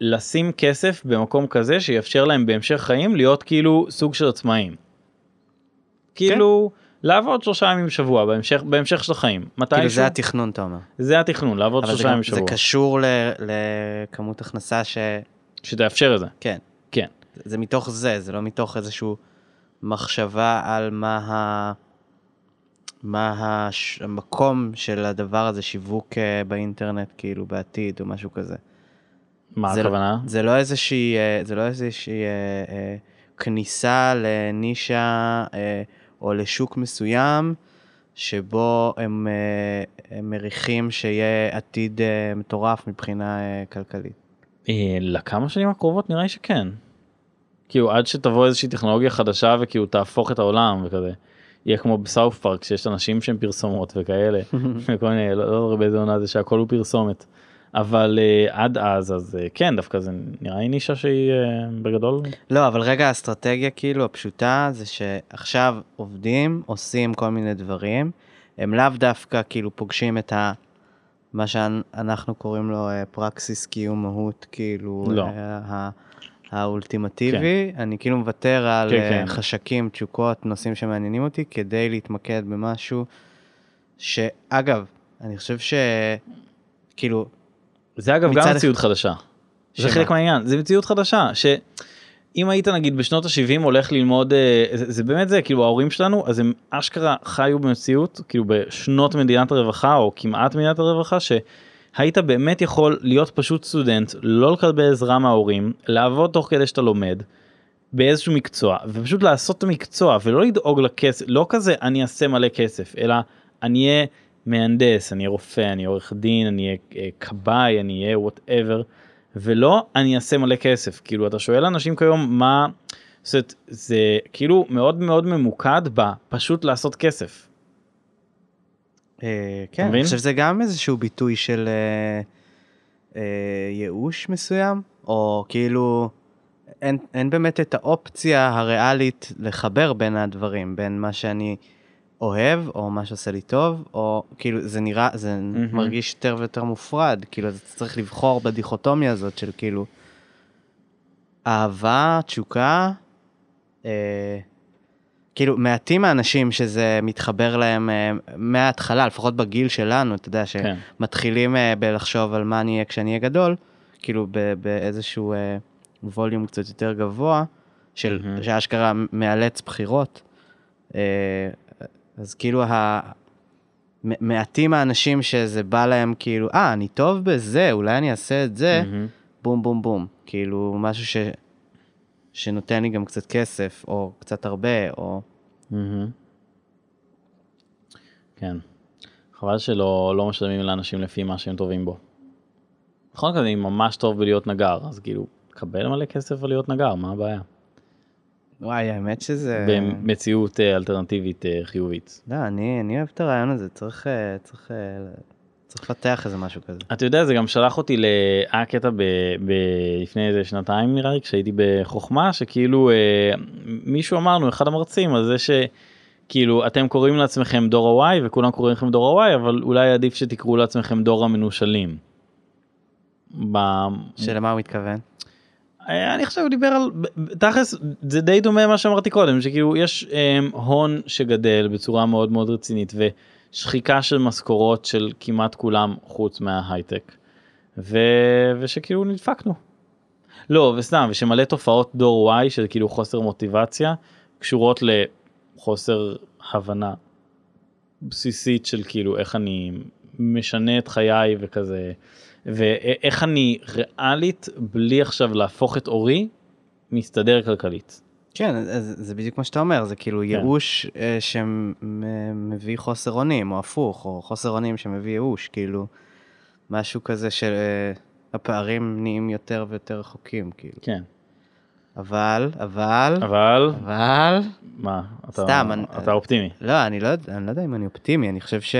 לשים כסף במקום כזה שיאפשר להם בהמשך חיים להיות כאילו סוג של עצמאים. כאילו לעבוד שלושה ימים בשבוע בהמשך בהמשך של החיים מתי כאילו זה התכנון אתה אומר. זה התכנון לעבוד זה, שלושה ימים זה בשבוע קשור ל, לכמות הכנסה ש... שתאפשר את זה כן. כן זה מתוך זה, זה לא מתוך איזשהו מחשבה על מה, ה... מה הש... המקום של הדבר הזה, שיווק אה, באינטרנט, כאילו בעתיד או משהו כזה. מה זה הכוונה לא, זה לא איזושהי, אה, זה לא איזושהי אה, אה, כניסה לנישה אה, או לשוק מסוים, שבו הם, אה, הם מריחים שיהיה עתיד אה, מטורף מבחינה אה, כלכלית. לכמה שנים הקרובות נראה לי שכן. כאילו עד שתבוא איזושהי טכנולוגיה חדשה וכאילו תהפוך את העולם וכזה. יהיה כמו בסאוף פארק שיש אנשים שהם פרסומות וכאלה. <laughs> וכל מיני, לא, לא זוכר באיזה עונה זה שהכל הוא פרסומת. אבל uh, עד אז אז uh, כן דווקא זה נראה לי נישה שהיא uh, בגדול לא, אבל רגע, האסטרטגיה כאילו הפשוטה זה שעכשיו עובדים, עושים כל מיני דברים, הם לאו דווקא כאילו פוגשים את ה... מה שאנחנו קוראים לו אה, פרקסיס קיום מהות, כאילו, לא. אה, ה- האולטימטיבי. אני כאילו מוותר על כן, אה, כן. חשקים, תשוקות, נושאים שמעניינים אותי, כדי להתמקד במשהו שאגב, אני חושב ש... זה אגב גם מציאות חדשה. זה? חלק מהעניין זה מציאות חדשה שאם היית נגיד בשנות ה-70 הולך ללמוד אה, זה, זה באמת זה כאילו ההורים שלנו אז הם אשכרה חיו במציאות כאילו בשנות מדינת הרווחה או כמעט מדינת הרווחה שהיית באמת יכול להיות פשוט סטודנט לא לקבל עזרה מההורים לעבוד תוך כדי שאתה לומד. באיזשהו מקצוע ופשוט לעשות את המקצוע ולא לדאוג לכסף לא כזה אני אעשה מלא כסף אלא אני אהיה מהנדס אני אהיה רופא אני עורך דין אני אהיה אה, כבאי אני אהיה whatever ולא אני אעשה מלא כסף כאילו אתה שואל אנשים כיום מה זאת אומרת, זה כאילו מאוד מאוד ממוקד בפשוט לעשות כסף. אה, כן? אני חושב שזה גם איזשהו ביטוי של אה, אה, ייאוש מסוים, או כאילו אין, אין באמת את האופציה הריאלית לחבר בין הדברים, בין מה שאני אוהב, או מה שעושה לי טוב, או כאילו זה נראה, זה מהמם. מרגיש יותר ויותר מופרד, כאילו אתה צריך לבחור בדיכוטומיה הזאת של כאילו אהבה, תשוקה, אה, כאילו, מעטים האנשים שזה מתחבר להם אה, מההתחלה, לפחות בגיל שלנו, אתה יודע, כן. שמתחילים אה, בלחשוב על מה אני אהיה כשאני אהיה גדול, כאילו ב- באיזשהו אה, ווליום קצת יותר גבוה, של, מהמם. שאשכרה מאלץ בחירות. אה, אז כאילו, ה... מעטים האנשים שזה בא להם כאילו, אה, אני טוב בזה, אולי אני אעשה את זה, מהמם. בום בום בום. כאילו, משהו ש... שנותן לי גם קצת כסף, או קצת הרבה, או... מהמם. כן. חבל שלא לא משלמים לאנשים לפי מה שהם טובים בו. מקרה אני ממש טוב בלהיות נגר אז כאילו קבל מלא כסף על להיות נגר מה הבעיה. וואי, האמת שזה... במציאות אה, אלטרנטיבית אה, חיובית. לא, אני, אני אוהב את הרעיון הזה, צריך, אה, צריך, צריך לפתח איזה משהו כזה. אתה יודע זה גם שלח אותי ל... היה קטע ב... ב... לפני איזה שנתיים נראה לי כשהייתי בחוכמה שכאילו אה, מישהו אמרנו אחד המרצים על זה שכאילו אתם קוראים לעצמכם דור ה-Y וכולם קוראים לכם דור ה-Y אבל אולי עדיף שתקראו לעצמכם דור המנושלים. ב... שלמה הוא מתכוון? אה, אני חושב הוא דיבר על תכלס זה די דומה מה שאמרתי קודם שכאילו יש um, הון שגדל בצורה מאוד מאוד רצינית ושחיקה של משכורות של כמעט כולם חוץ מההייטק ו... ושכאילו נדפקנו. לא וסתם ושמלא תופעות דור Y של כאילו חוסר מוטיבציה קשורות לחוסר הבנה בסיסית של כאילו איך אני משנה את חיי וכזה ואיך אני ריאלית בלי עכשיו להפוך את אורי מסתדר כלכלית. כן, אז זה בדיוק מה שאתה אומר, זה כאילו ייאוש אה, שמביא חוסר אונים, או הפוך, או חוסר אונים שמביא ייאוש, כאילו, משהו כזה שהפערים נהיים יותר ויותר רחוקים, כאילו. כן. אבל, אבל, אבל אבל, מה אתה, סתם, אני- אתה אופטימי. לא, אני לא, אני לא יודע אם אני אופטימי, אני חושב ש...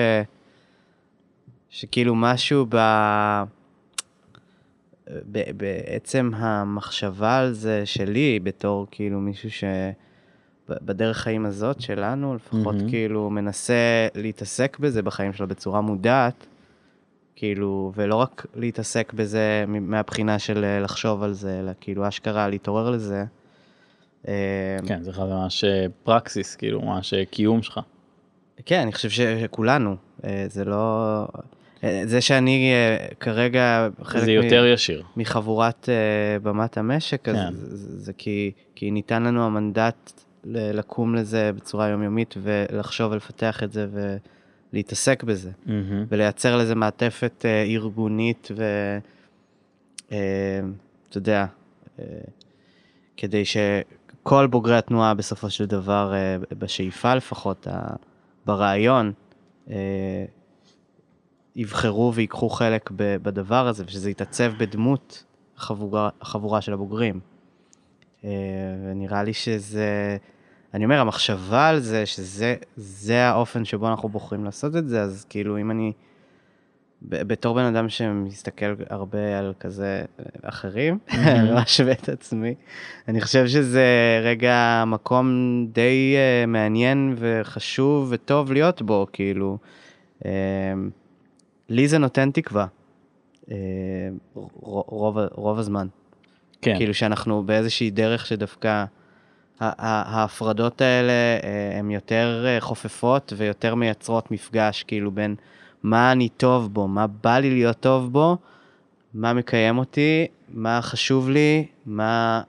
שכאילו משהו ב... ב... בעצם המחשבה על זה שלי, בתור כאילו מישהו ש... ב- בדרך חיים הזאת שלנו, לפחות מהמם. כאילו מנסה להתעסק בזה בחיים שלו בצורה מודעת, כאילו, ולא רק להתעסק בזה מהבחינה של אה, לחשוב על זה, אלא כאילו אשכרה להתעורר לזה. אה, כן זה ממש אה, פרקסיס כאילו ממש קיום שלך. כן, אני חושב שכולנו, זה לא... אה, זה שאני אה, כרגע חלק זה מ- יותר ישיר. מחבורת אה, במת המשק, אז כן. זה, זה, זה כי, כי ניתן לנו המנדט ל- לקום לזה בצורה יומיומית ולחשוב ולפתח את זה ולהתעסק בזה. מהמם. ולייצר לזה מעטפת אה, ארגונית ו... אה, אתה יודע, אה, כדי שכל בוגרי התנועה בסופו של דבר, אה, בשאיפה לפחות, ברעיון, יבחרו ויקחו חלק בדבר הזה, ושזה יתעצב בדמות החבורה, החבורה של הבוגרים. אה, ונראה לי שזה, אני אומר, המחשבה על זה, שזה זה האופן שבו אנחנו בוחרים לעשות את זה, אז כאילו אם אני, בתור בן אדם שמסתכל הרבה על כזה אה, אחרים, <laughs> משווה את עצמי, אני חושב שזה רגע מקום די uh, מעניין וחשוב וטוב להיות בו, כאילו. Uh, לי זה נותן תקווה, uh, רוב, רוב הזמן. כן. כאילו שאנחנו באיזושהי דרך שדווקא ההפרדות האלה אה, הן יותר אה, חופפות ויותר מייצרות מפגש, כאילו בין מה אני טוב בו, מה בא לי להיות טוב בו, מה מקיים אותי, מה חשוב לי, מה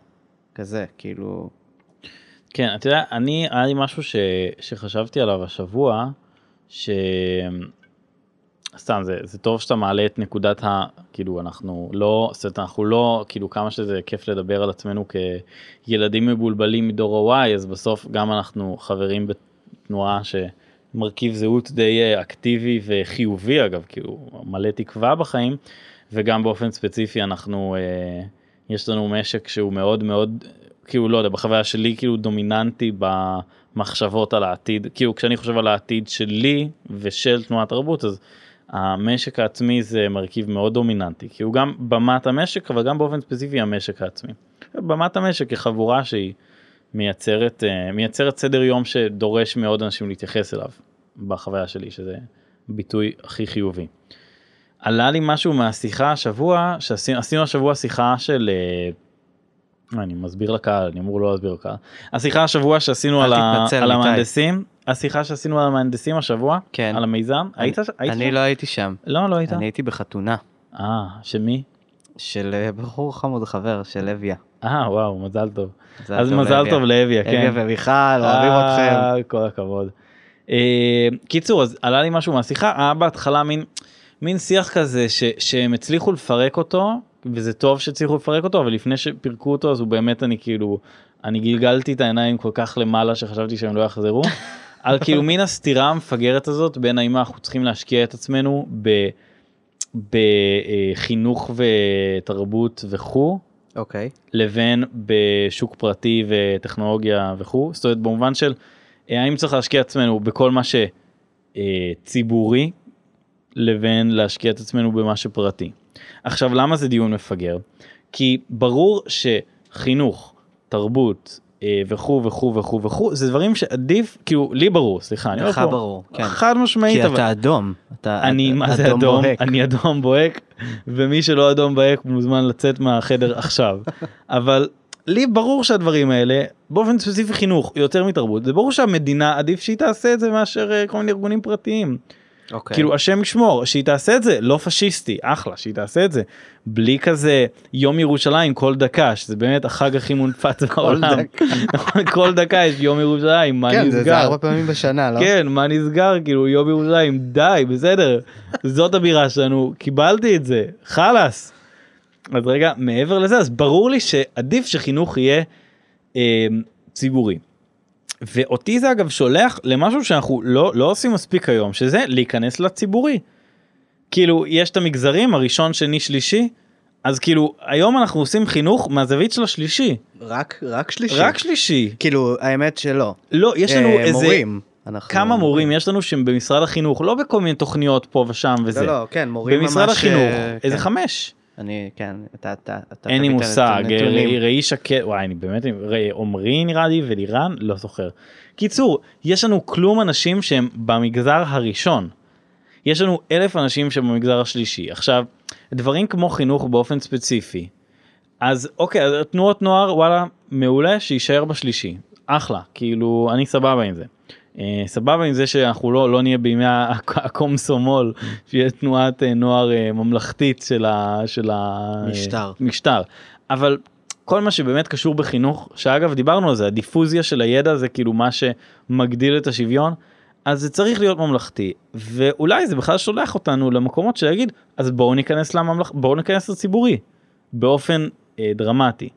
כזה, כאילו... כן, אתה יודע, אני, היה לי משהו ש, שחשבתי עליו השבוע, ש... סתם, זה, זה טוב שאתה מעלה את נקודת ה... כאילו, אנחנו לא, זאת אומרת, אנחנו לא, כאילו, כמה שזה כיף לדבר על עצמנו כילדים מבולבלים מדור ה-Y, אז בסוף גם אנחנו חברים בתנועה שמרכיב זהות די אה, אקטיבי וחיובי, אגב, כאילו, מלא תקווה בחיים, וגם באופן ספציפי אנחנו, אה, יש לנו משק שהוא מאוד מאוד כאילו לא יודע בחוויה שלי כאילו דומיננטי במחשבות על העתיד כאילו כשאני חושב על העתיד שלי ושל תנועת תרבות אז המשק העצמי זה מרכיב מאוד דומיננטי כי הוא גם במת המשק אבל גם באופן ספציפי המשק העצמי. במת המשק כחבורה שהיא מייצרת אה, מייצרת סדר יום שדורש מאוד אנשים להתייחס אליו בחוויה שלי שזה ביטוי הכי חיובי. עלה לי משהו מהשיחה השבוע שעשינו השבוע שיחה של אה, אני מסביר לקהל, אני אמור לא להסביר לקהל. השיחה השבוע שעשינו על, ה... על. המהנדסים, השיחה שעשינו על המהנדסים השבוע, כן. על המיזם, היית? היית אני שם? לא הייתי שם. לא, לא היית. אני הייתי בחתונה אה, שמי? של אה, בחור חמוד חבר של לויה. אה, וואו, מזל טוב. מזל אז טוב מזל לאביה. טוב לאביה, כן. אביה ומיכל, אוהבים אתכם. אה, כל הכבוד. אה, קיצור, אז עלה לי משהו מהשיחה, היה בהתחלה מין, מין שיח כזה ש, שהם הצליחו לפרק אותו, וזה טוב שהצליחו לפרק אותו, אבל לפני שפירקו אותו אז הוא באמת אני כאילו, אני גלגלתי את העיניים כל כך למעלה שחשבתי שהם לא יחזרו, <laughs> על כאילו מין הסתירה המפגרת הזאת בין האם אנחנו צריכים להשקיע את עצמנו. בחינוך ותרבות וכו', אוקיי. לבין בשוק פרטי וטכנולוגיה וכו', זאת אומרת במובן של אה, האם צריך להשקיע את עצמנו בכל מה שציבורי לבין להשקיע את עצמנו במה שפרטי. עכשיו למה זה דיון מפגר? כי ברור שחינוך, תרבות אה, וכו' וכו' וכו' וכו' זה דברים שעדיף כאילו לי ברור סליחה אני אומר לך ברור, כן. חד משמעית כי אבל אתה אדום. אתה אני מה זה אדום בוהק. אני אדום בוהק ומי שלא אדום בוהק מוזמן לצאת מהחדר עכשיו <laughs> אבל לי ברור שהדברים האלה באופן ספציפי חינוך יותר מתרבות זה ברור שהמדינה עדיף שהיא תעשה את זה מאשר אה, כל מיני ארגונים פרטיים אוקיי. כאילו השם ישמור שהיא תעשה את זה לא פשיסטי אחלה שהיא תעשה את זה בלי כזה יום ירושלים כל דקה שזה באמת החג הכי מונפץ <laughs> בעולם כל דקה יש יום ירושלים מה כן, זה- זה נסגר. ארבע פעמים בשנה, לא? כן, מה נסגר? כאילו, יום ירושלים, די, בסדר. זאת הבירה שלנו, קיבלתי את זה, חלאס. אז רגע, מעבר לזה, אז ברור לי שעדיף שחינוך יהיה אה, ציבורי. ואותי זה אגב שולח למשהו שאנחנו לא, לא עושים מספיק היום, שזה להיכנס לציבורי. כאילו, יש את המגזרים, הראשון, שני, שלישי, אז כאילו, היום אנחנו עושים חינוך מהזווית של השלישי. רק רק שלישי. רק שלישי. כאילו, האמת שלא. לא, יש לנו אה, איזה... מורים. אנחנו- כמה מורים יש לנו שהם במשרד החינוך לא בכל מיני תוכניות פה ושם וזה לא, לא, כן, מורים ממש... במשרד החינוך אה, איזה כן. חמש אני, כן, אתה, אתה, אתה... אין לי מושג הנתונים. ראי- שקד וואי אני באמת עמרי נראה לי ולירן לא זוכר. קיצור יש לנו כלום אנשים שהם במגזר הראשון. יש לנו אלף אנשים שהם במגזר השלישי עכשיו דברים כמו חינוך באופן ספציפי. אז אוקיי אז תנועות נוער וואלה מעולה שיישאר בשלישי אחלה כאילו אני סבבה עם זה. אה, סבבה עם זה שאנחנו לא לא נהיה בימי הק- הקומסומול שיהיה תנועת אה, נוער אה, ממלכתית של ה... של משטר. המשטר אבל כל מה שבאמת קשור בחינוך שאגב דיברנו על זה הדיפוזיה של הידע זה כאילו מה שמגדיל את השוויון אז זה צריך להיות ממלכתי ואולי זה בכלל שולח אותנו למקומות שיגיד אז בואו ניכנס לממלכ... בואו ניכנס לציבורי באופן אה, דרמטי.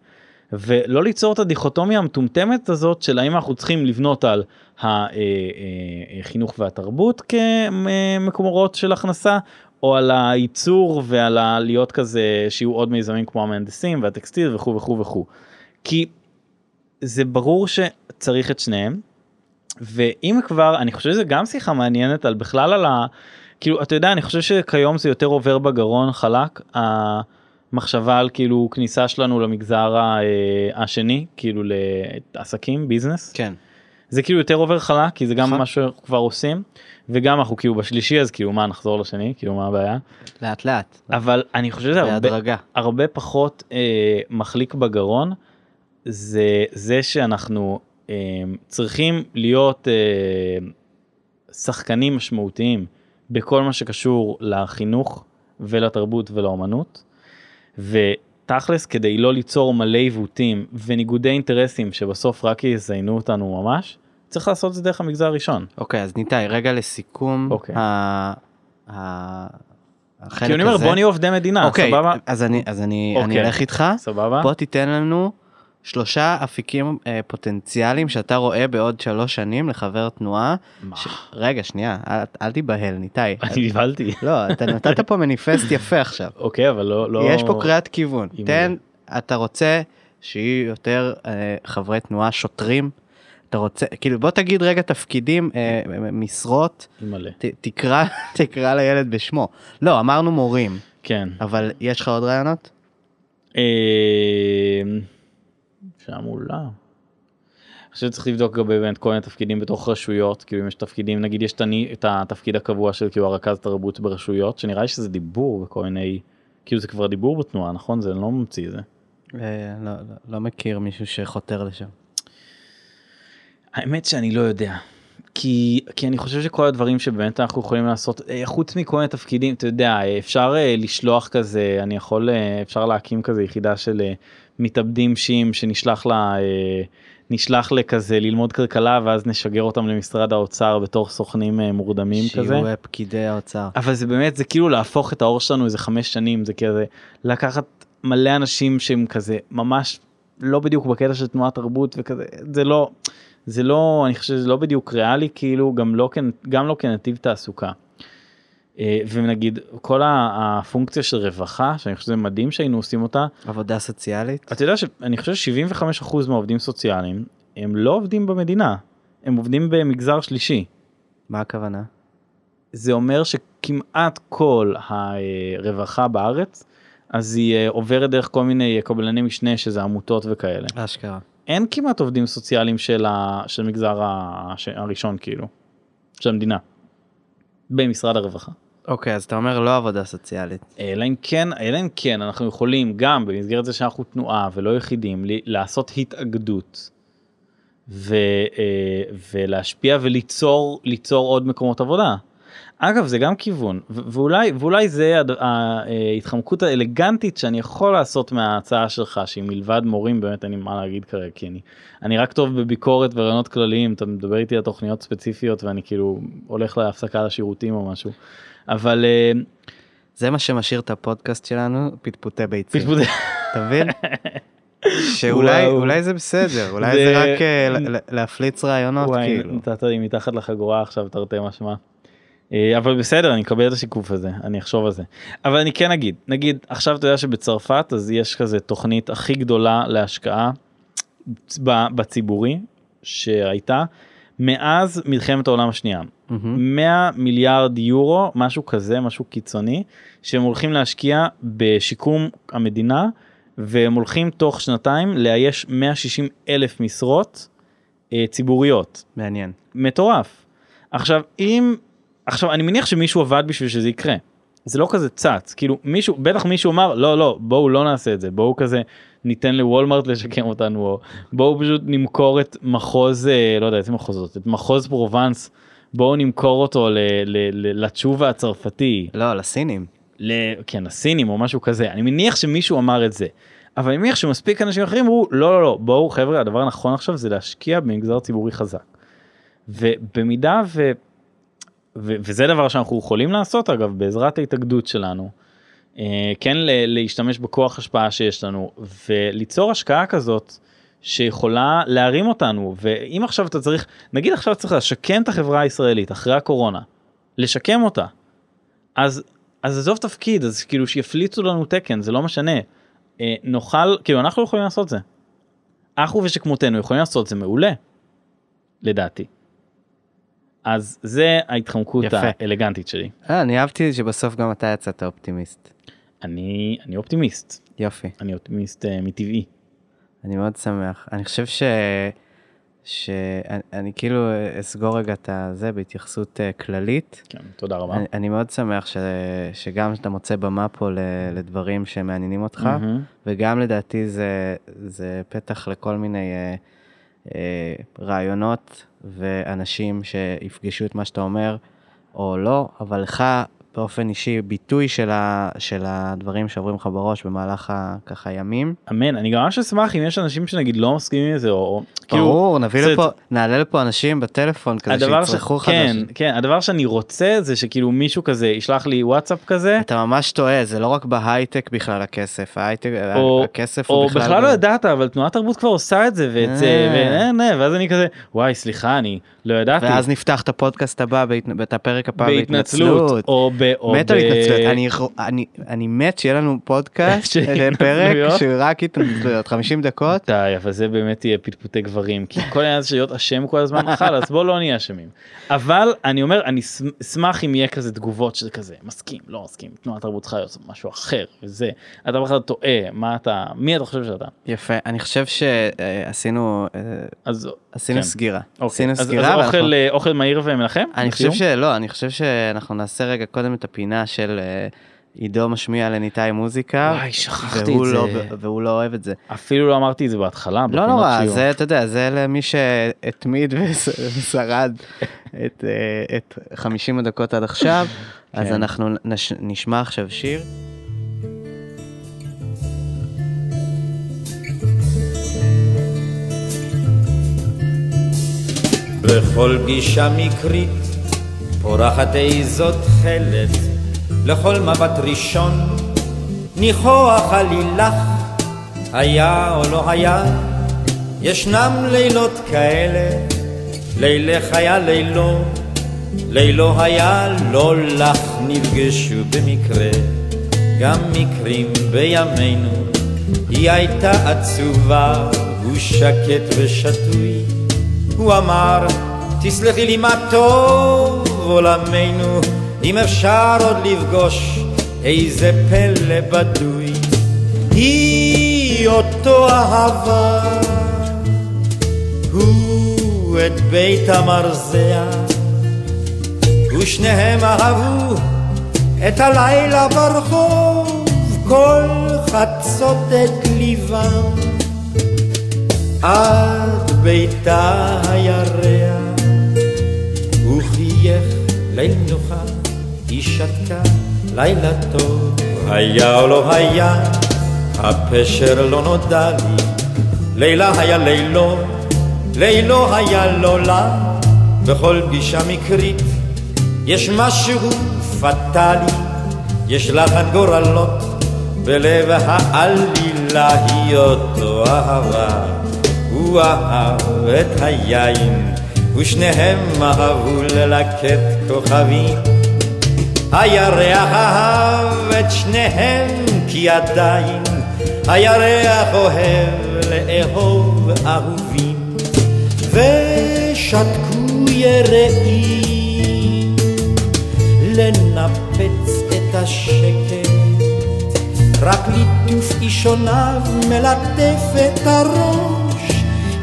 ולא ליצור את הדיכוטומיה המטומטמת הזאת של האם אנחנו צריכים לבנות על החינוך והתרבות כמקומות של הכנסה או על הייצור ועל ה- להיות כזה שיהיו עוד מיזמים כמו המהנדסים והטקסטיל וכו' וכו' וכו'. כי זה ברור שצריך את שניהם ואם כבר אני חושב שזה גם שיחה מעניינת על בכלל על ה... כאילו אתה יודע אני חושב שכיום זה יותר עובר בגרון חלק המחשבה על כאילו כניסה שלנו למגזר אה, השני כאילו לעסקים ביזנס כן. זה כאילו יותר עובר חלק כי זה גם נכון. מה שאנחנו כבר עושים וגם אנחנו כאילו בשלישי אז כאילו מה נחזור לשני כאילו מה הבעיה לאט לאט. אבל אני חושב שזה הרבה. הרבה פחות אה, מחליק בגרון זה זה שאנחנו אה, צריכים להיות אה, שחקנים משמעותיים בכל מה שקשור לחינוך ולתרבות ולאומנות ותכלס כדי לא ליצור מלא עיוותים וניגודי אינטרסים שבסוף רק יזיינו אותנו ממש צריך לעשות את זה דרך המגזר הראשון. אוקיי, אז ניתאי, רגע לסיכום. אוקיי. ה- ה- החלק כי אני אומר הזה. בוא נהיה עובדי מדינה אוקיי, סבבה אז אני אז אני אני אוקיי. אלך איתך. סבבה בוא תיתן לנו שלושה אפיקים אה, פוטנציאליים שאתה רואה בעוד שלוש שנים לחבר תנועה. מה? ש... רגע, שנייה, אל, אל תיבהל, ניתאי. <laughs> אני נבהלתי. לא, אתה נתת פה מניפסט יפה עכשיו. אוקיי אבל לא לא יש פה קריאת כיוון. תן, אתה רוצה שיהיו יותר אה, חברי תנועה שוטרים? אתה רוצה, כאילו בוא תגיד רגע תפקידים, אה, משרות, ת, תקרא, <laughs> תקרא לילד בשמו. לא, אמרנו מורים, כן אבל יש לך עוד רעיונות? אה, שאלה מעולה. אני חושב שצריך לבדוק לגבי באמת כל מיני תפקידים בתוך רשויות כאילו אם יש תפקידים נגיד יש את הני- את התפקיד הקבוע של כאילו הרכז תרבות ברשויות שנראה לי שזה דיבור בכל מיני כאילו זה כבר דיבור בתנועה נכון זה לא ממציא את זה. אה, לא, לא, לא מכיר מישהו שחותר לשם. האמת שאני לא יודע. כי, כי אני חושב שכל הדברים שבאמת אנחנו יכולים לעשות, אה, חוץ מכל מיני תפקידים, אתה יודע, אפשר אה, לשלוח כזה, אני יכול, אפשר להקים כזה יחידה של מתאבדים שיעים שנשלח לה, אה, נשלח לכזה ללמוד כלכלה ואז נשגר אותם למשרד האוצר בתור סוכנים אה, מורדמים כזה. שיהיו אה, פקידי האוצר. אבל זה באמת זה כאילו להפוך את האור שלנו איזה חמש שנים זה כזה לקחת מלא אנשים שהם כזה ממש לא בדיוק בקטע של תנועת תרבות וכזה זה לא זה לא אני חושב שזה לא בדיוק ריאלי כאילו גם לא גם לא כנתיב תעסוקה. אה, ונגיד כל הפונקציה של רווחה שאני חושב שזה מדהים שהיינו עושים אותה עבודה סוציאלית? אתה יודע שאני חושב 75% מהעובדים סוציאליים הם לא עובדים במדינה הם עובדים במגזר שלישי. מה הכוונה? זה אומר שכמעט כל הרווחה בארץ אז היא אה, עוברת דרך כל מיני קבלני משנה שזה עמותות וכאלה. אשכרה. אין כמעט עובדים סוציאליים של, המגזר הראשון כאילו, של המדינה, במשרד הרווחה. אוקיי, אז אתה אומר לא עבודה סוציאלית. אלא אם כן, אלא אם כן אנחנו יכולים גם במסגרת זה שאנחנו תנועה ולא יחידים לעשות התאגדות ו, אה, ולהשפיע וליצור ליצור עוד מקומות עבודה. אגב זה גם כיוון ואולי ואולי זה הד- ההתחמקות האלגנטית שאני יכול לעשות מההצעה שלך שהיא מלבד מורים באמת אין לי מה להגיד כרגע כי אני אני רק טוב בביקורת ורעיונות כלליים אתה מדבר איתי על תוכניות ספציפיות ואני כאילו הולך להפסקה לשירותים או משהו אבל אה, זה מה שמשאיר את הפודקאסט שלנו, פטפוטי ביצים. פטפוטי. אתה מבין? <laughs> שאולי. אולי זה בסדר, אולי זה- זה רק אה, להפליץ רעיונות וואי, כאילו. נתת לי מתחת לחגורה עכשיו תרתי משמע. אה, אבל בסדר אני אקבל את השיקוף הזה אני אחשוב על זה אבל אני כן אגיד נגיד עכשיו אתה יודע שבצרפת אז יש כזה תוכנית הכי גדולה להשקעה בציבורי שהייתה מאז מלחמת העולם השנייה. 100 מיליארד יורו משהו כזה משהו קיצוני שהם הולכים להשקיע בשיקום המדינה והם הולכים תוך שנתיים לאייש 160 אלף משרות אה, ציבוריות מעניין. מטורף. עכשיו אם עכשיו אני מניח שמישהו עבד בשביל שזה יקרה. זה לא כזה צץ כאילו מישהו בטח מישהו אמר לא לא בואו לא נעשה את זה בואו כזה ניתן לוולמרט לשקם אותנו או בואו פשוט נמכור את מחוז אה, לא יודע איזה מחוזות את מחוז פרובנס בואו נמכור אותו ל- ל- ל- לתשובה הצרפתי לא, לסינים. ל... כן הסינים או משהו כזה אני מניח שמישהו אמר את זה. אבל אני מניח שמספיק אנשים אחרים אמרו לא לא לא בואו חבר'ה הדבר הנכון עכשיו זה להשקיע במגזר ציבורי חזק. ובמידה ו... ו... וזה דבר שאנחנו יכולים לעשות אגב בעזרת ההתאגדות שלנו. אה, כן. להשתמש בכוח השפעה שיש לנו וליצור השקעה כזאת שיכולה להרים אותנו ואם עכשיו אתה צריך נגיד עכשיו צריך לשקם את החברה הישראלית אחרי הקורונה לשקם אותה אז אז עזוב תפקיד אז כאילו שיפליצו לנו תקן זה לא משנה אה, נוכל כאילו אנחנו יכולים לעשות זה. אנחנו ושכמותנו יכולים לעשות זה מעולה. לדעתי. אז זה ההתחמקות יפה. האלגנטית שלי. אה, אני אהבתי שבסוף גם אתה יצאת אופטימיסט. אני אני אופטימיסט יופי. אני אופטימיסט uh, מטבעי. אני מאוד שמח. אני חושב ש... שאני אני כאילו אסגור רגע את הזה בהתייחסות אה, כללית. כן, תודה רבה. אני, אני מאוד שמח ש... שגם שאתה מוצא במה פה ל... לדברים שמעניינים אותך, מהמם. וגם לדעתי זה, זה פתח לכל מיני אה, אה, רעיונות ואנשים שיפגשו את מה שאתה אומר, או לא, אבל לך באופן אישי ביטוי של, ה... של הדברים שעוברים לך בראש במהלך ה... ככה ימים. אמן אני גם ממש אשמח אם יש אנשים שנגיד לא מסכימים עם זה או או- כאילו ברור, נביא זה- לפה, נעלה לפה אנשים בטלפון כזה הדבר ש... שיצרכו כן חדש. כן הדבר שאני רוצה זה שכאילו מישהו כזה ישלח לי וואטסאפ כזה אתה ממש טועה, זה לא רק בהייטק בכלל הכסף, ההייטק, או- הכסף או הוא בכלל... בכלל לא ב- ידעת אבל תנועת תרבות כבר עושה את זה ואת זה אה. ו- אה, ואז אני כזה וואי סליחה אני לא ידעתי ואז נפתח את הפודקאסט הבא, את הפרק בהתנצלות בהתנצלות. או ב... או מת על ב- התנצלות, אני, מת שיהיה לנו פודקאסט, <laughs> אה, פרק התנצלויות. שרק התנצלויות, 50 דקות. <laughs> די אבל זה באמת יהיה פטפוטי גברים כי כל העניין הזה של להיות אשם כל הזמן <laughs> חל אז בוא לא נהיה אשמים. אבל אני אומר אני אש- אשמח אם יהיה כזה תגובות שזה כזה מסכים לא מסכים תנועת תרבות צריכה להיות משהו אחר וזה אתה בכלל טועה מה אתה מי אתה חושב שאתה יפה, אני חושב שעשינו אז עשינו כן. סגירה. אוקיי. עשינו אז, אז סגירה. ואנחנו- אוכל אה, אוכל מהיר ומנחם אני חושב? שלא, אני חושב שאנחנו נעשה רגע קודם את הפינה של אה, עידו משמיע לניתאי מוזיקה, וואי, שכחתי את לא, זה. והוא לא אוהב את זה. אפילו לא אמרתי את זה בהתחלה. לא נורא, שיעור. זה, אתה יודע, זה למי שהתמיד <laughs> וש- ושרד את, אה, את 50 הדקות עד עכשיו, <laughs> אז כן. אנחנו נש, נשמע עכשיו שיר. בכל פגישה מקרית פורחת איזו תכלת, לכל מבט ראשון. ניחוח עלילך, היה או לא היה, ישנם לילות כאלה, לילך היה לילו, לילו היה לא לך, נפגשו במקרה, גם מקרים בימינו, היא הייתה עצובה, הוא שקט ושתוי. הוא אמר, תסלחי לי מה טוב עולמנו, אם אפשר עוד לפגוש איזה פלא בדוי. היא אותו אהבה, הוא את בית המרזח, ושניהם אהבו את הלילה ברחוב, כל חצות את ליבם. עד ביתה הירח, נוחה, היא שתקה לילה טוב. היה או לא היה, הפשר לא נודע לי, לילה היה לילו, לילו היה לא לה, בכל פגישה מקרית יש משהו פטאלי, יש לחן גורלות, בלב העלילה היא אותו אהבה. הוא אהב את היין, ושניהם אהבו ללקט כוכבים. הירח אהב את שניהם, כי עדיין הירח אוהב לאהוב אהובים. ושתקו יראים לנפץ את השקט, רק ליטוף אישוניו מלטף את הראש,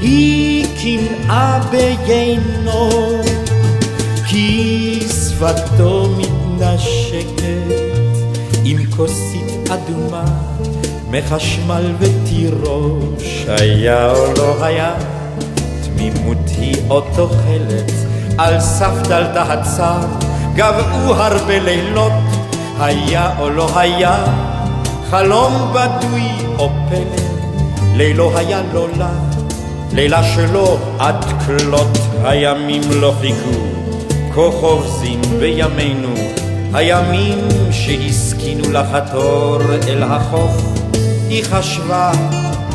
היא קנאה ביינו, כי שפתו מתנשקת עם כוסית אדומה מחשמל ותירוש, היה או לא היה, תמימות היא עוד תוחלת, על סף דלתה הצר, גבעו הרבה לילות, היה או לא היה, חלום בדוי או פלא, לילו היה לא לה, לילה שלו עד כלות, הימים לא חיכו, כה חובזים בימינו, הימים שהסכינו לחתור אל החוף, היא חשבה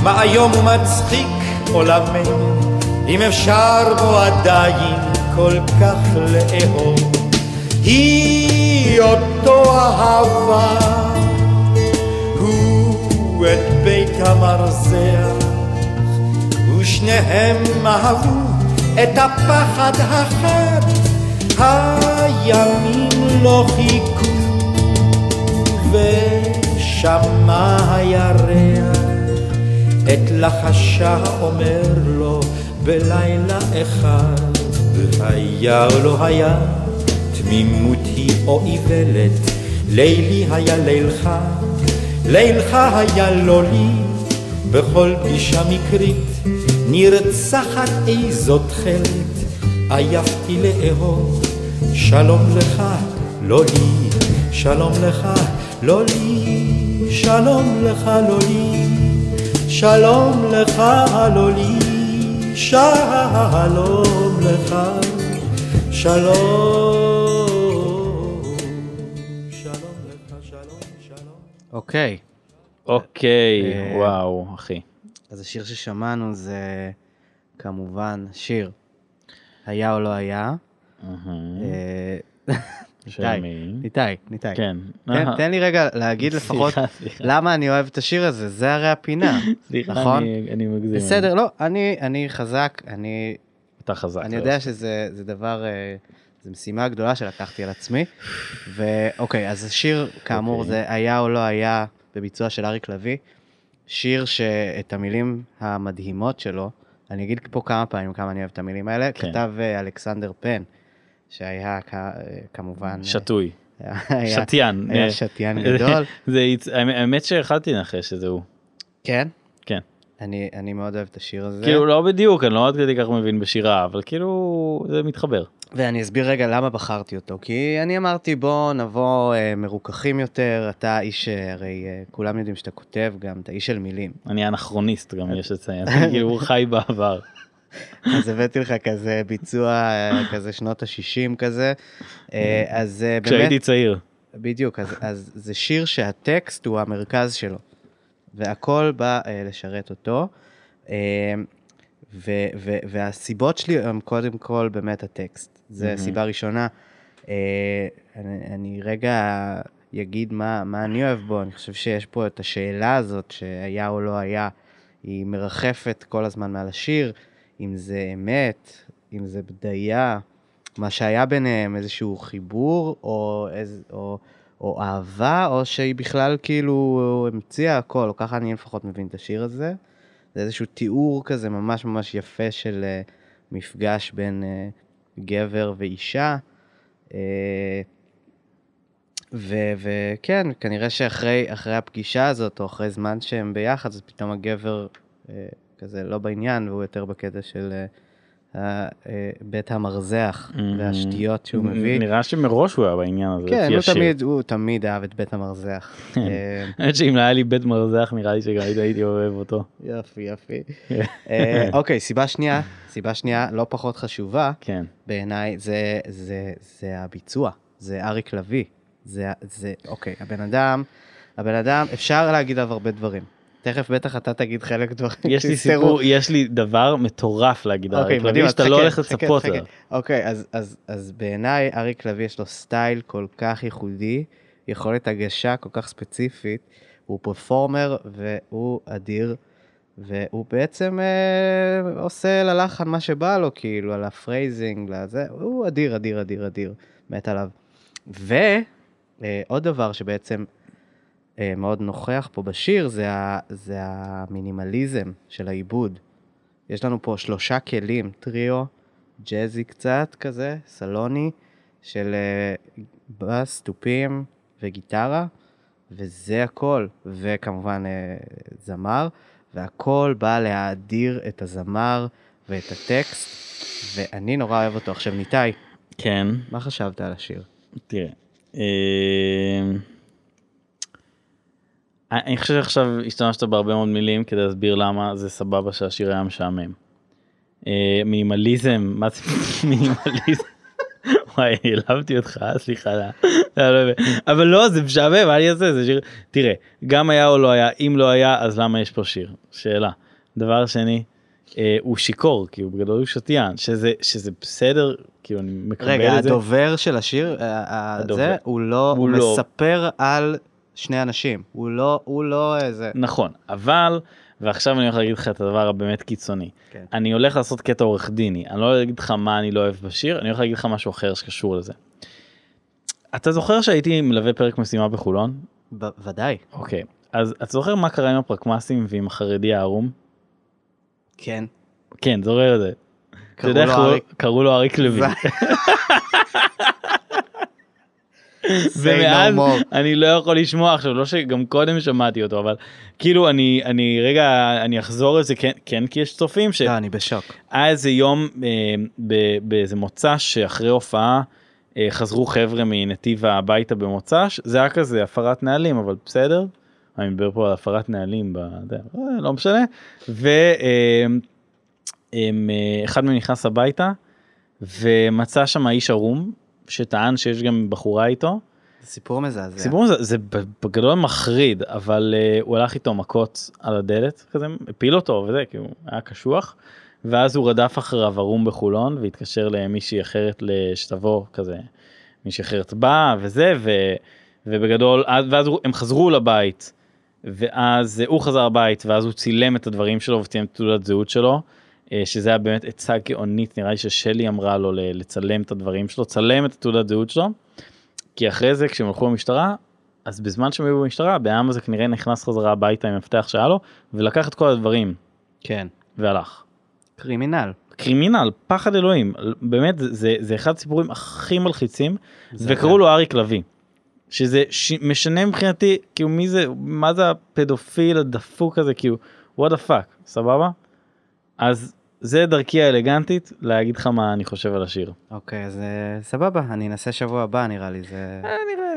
מה איום ומצחיק עולמנו, אם אפשר בו עדיין כל כך לאהוב. היא אותו אהבה, הוא את בית המרזח, ושניהם אהבו את הפחד החד, הימים לא חיכו, ושמע הירח. את לחשה אומר לו בלילה אחד, והיה או לא היה, תמימות היא או איוולת, לילי היה לילך, לילך היה לא לי, בכל פגישה מקרית, נרצחת איזו תכלת, עייפתי לאהוב, שלום לך, לא לי, שלום לך, לא לי, שלום לך, לא לי, שלום לך, לא לי, שלום לך, שלום, שלום לך, שלום, שלום. אוקיי, אוקיי, אה, וואו, אחי. אז השיר ששמענו זה כמובן שיר היה או לא היה. אה, ניתאי? ניתאי. כן. תן, לי רגע להגיד לפחות. למה אני אוהב את השיר הזה, זה הרי הפינה. <laughs> נכון? אני- מגזים. בסדר, לא, אני, חזק, אני, אתה חזק. אני זה יודע לא. שזה זה דבר, אה, זו משימה גדולה שלקחתי על עצמי. ואוקיי, אז השיר, כאמור, אוקיי. זה היה או לא היה בביצוע של אריק לביא. שיר שאת המילים המדהימות שלו, אני אגיד פה כמה פעמים כמה אני אוהב את המילים האלה, כן. כתב אה, אלכסנדר פן, שהיה אה, כמובן... אה, שתוי. היה- שתיין. היה שתיין גדול. <laughs> זה הצ- האמת שיכלתי לנחש שזה הוא. כן? כן. אני אני מאוד אוהב את השיר הזה. כאילו לא בדיוק אני לא עד כדי כך מבין בשירה אבל כאילו זה מתחבר. ואני אסביר רגע למה בחרתי אותו, כי אני אמרתי בוא נבוא אה, מרוככים יותר, אתה איש, אה, הרי אה, כולם יודעים שאתה כותב גם, אתה איש של מילים. אני אנכרוניסט גם יש לציין <laughs> כאילו הוא חי בעבר. אז הבאתי לך כזה ביצוע אה, כזה שנות ה-60 כזה, אה, אז אה, באמת, כשהייתי צעיר. בדיוק, אז, אז זה שיר שהטקסט הוא המרכז שלו, והכל בא אה, לשרת אותו, אה, ו, ו, והסיבות שלי הם קודם כל באמת הטקסט, זו מהמם. סיבה ראשונה. אה, אני, אני רגע אגיד מה, מה אני אוהב בו, אני חושב שיש פה את השאלה הזאת שהיה או לא היה, היא מרחפת כל הזמן מעל השיר, אם זה אמת, אם זה בדיה, מה שהיה ביניהם, איזשהו חיבור, או, איז, או, או אהבה, או שהיא בכלל כאילו המציאה הכל, או ככה אני לפחות מבין את השיר הזה. זה איזשהו תיאור כזה ממש ממש יפה של uh, מפגש בין uh, גבר ואישה. ו- וכן, כנראה שאחרי אחרי הפגישה הזאת, או אחרי זמן שהם ביחד, אז פתאום הגבר uh, כזה לא בעניין, והוא יותר בקטע של uh, בית המרזח והשטויות שהוא מביא. נראה שמראש הוא היה בעניין הזה. כן, הוא. תמיד, הוא תמיד אהב את בית המרזח. כן. אה, האמת שאם לא היה לי בית מרזח נראה לי שגם הייתי- אוהב אותו. יופי, יופי. אה, אוקיי, סיבה שנייה, סיבה שנייה לא פחות חשובה כן. בעיניי, זה, זה, זה הביצוע, זה אריק לביא. זה, זה, אוקיי, הבן אדם, הבן אדם, אפשר להגיד עליו הרבה דברים. תכף בטח אתה תגיד חלק דברים יש לי. סיפור יש לי דבר מטורף להגיד על אוקיי, אריק מדהים, לביא שאתה לא הולך לצפות. עליו. אוקיי, אז, אז, אז בעיניי אריק לביא יש לו סטייל כל כך ייחודי, יכולת הגשה כל כך ספציפית, הוא performer והוא אדיר, והוא בעצם אה, עושה ללחן מה שבא לו, כאילו, על ה phrasing, לזה, הוא אדיר, אדיר, אדיר, אדיר, מת עליו. ועוד דבר שבעצם אה, מאוד נוכח פה בשיר, זה, ה, זה המינימליזם של העיבוד. יש לנו פה שלושה כלים, טריו, ג'אזי קצת כזה, סלוני, של אה, בס, תופים וגיטרה, וזה הכל. וכמובן אה, זמר, והכל בא להאדיר את הזמר ואת הטקסט, ואני נורא אוהב אותו. עכשיו, ניתאי, כן. מה חשבת על השיר? תראה. אה, אני חושב שעכשיו השתמשת בהרבה מאוד מילים כדי להסביר למה זה סבבה שהשיר היה משעמם. אה, מינימליזם, מה זה <laughs> מינימליזם? <laughs> וואי, העלבתי אותך, סליחה. לא, לא, לא, אבל לא, זה משעמם, מה אני אעשה? זה שיר... תראה, גם היה או לא היה, אם לא היה, אז למה יש פה שיר? שאלה. דבר שני, אה, הוא שיכור, כי הוא בגדול הוא שתיין, שזה, שזה בסדר, כאילו אני מקבל רגע, את זה. הדובר של השיר, אה, אה, הדובר. זה, הוא לא, הוא הוא לא. מספר על שני אנשים. הוא לא, הוא לא איזה... נכון, אבל, ועכשיו אני הולך להגיד לך את הדבר הבאמת קיצוני. כן. אני הולך לעשות קטע עורך דיני, אני לא הולך להגיד לך מה אני לא אוהב בשיר, אני הולך להגיד לך משהו אחר שקשור לזה. אתה זוכר שהייתי מלווה פרק משימה בחולון? ב- ודאי. אוקיי. אז אתה זוכר מה קרה עם הפרקמ"סים ועם החרדי הערום? כן. כן, זוכר את זה. קראו לו אריק לוי. <laughs> ומאז no. אני לא יכול לשמוע עכשיו לא שגם קודם שמעתי אותו אבל כאילו אני אני רגע אני אחזור לזה כן כן כי יש צופים לא, אני בשוק. שהיה איזה יום אה, באיזה מוצ"ש שאחרי הופעה אה, חזרו חבר'ה מנתיב הביתה במוצ"ש זה היה כזה הפרת נהלים אבל בסדר. אני מדבר פה על הפרת נהלים ב... זה, אה, לא משנה. ואחד מהם נכנס הביתה ומצא שם איש ערום שטען שיש גם בחורה איתו. סיפור מזעזע. סיפור זה, זה בגדול מחריד אבל uh, הוא הלך איתו מכות על הדלת כזה הפיל אותו וזה כי הוא היה קשוח ואז הוא רדף אחריו ערום בחולון והתקשר למישהי אחרת שתבוא כזה מישהי אחרת באה וזה ו, ובגדול אז- ואז הם חזרו לבית ואז הוא חזר הבית ואז הוא צילם את הדברים שלו וצילם את תעודת זהות שלו. אה, שזה היה באמת עצה גאונית נראה לי ששלי אמרה לו לצלם את הדברים שלו צלם את תעודת זהות שלו. כי אחרי זה כשהם הלכו למשטרה אז בזמן שהם היו במשטרה הבן הזה כנראה נכנס חזרה הביתה עם המפתח שהיה לו ולקח את כל הדברים כן. והלך. קרימינל. קרימינל פחד אלוהים באמת זה זה אחד הסיפורים הכי מלחיצים. וקראו לו אריק לביא. שזה ש... משנה מבחינתי כאילו מי זה מה זה הפדופיל הדפוק הזה כאילו what the fuck סבבה אז זה דרכי האלגנטית להגיד לך מה אני חושב על השיר. אוקיי, אז אה, סבבה, אני אנסה שבוע הבא נראה לי, זה... אה,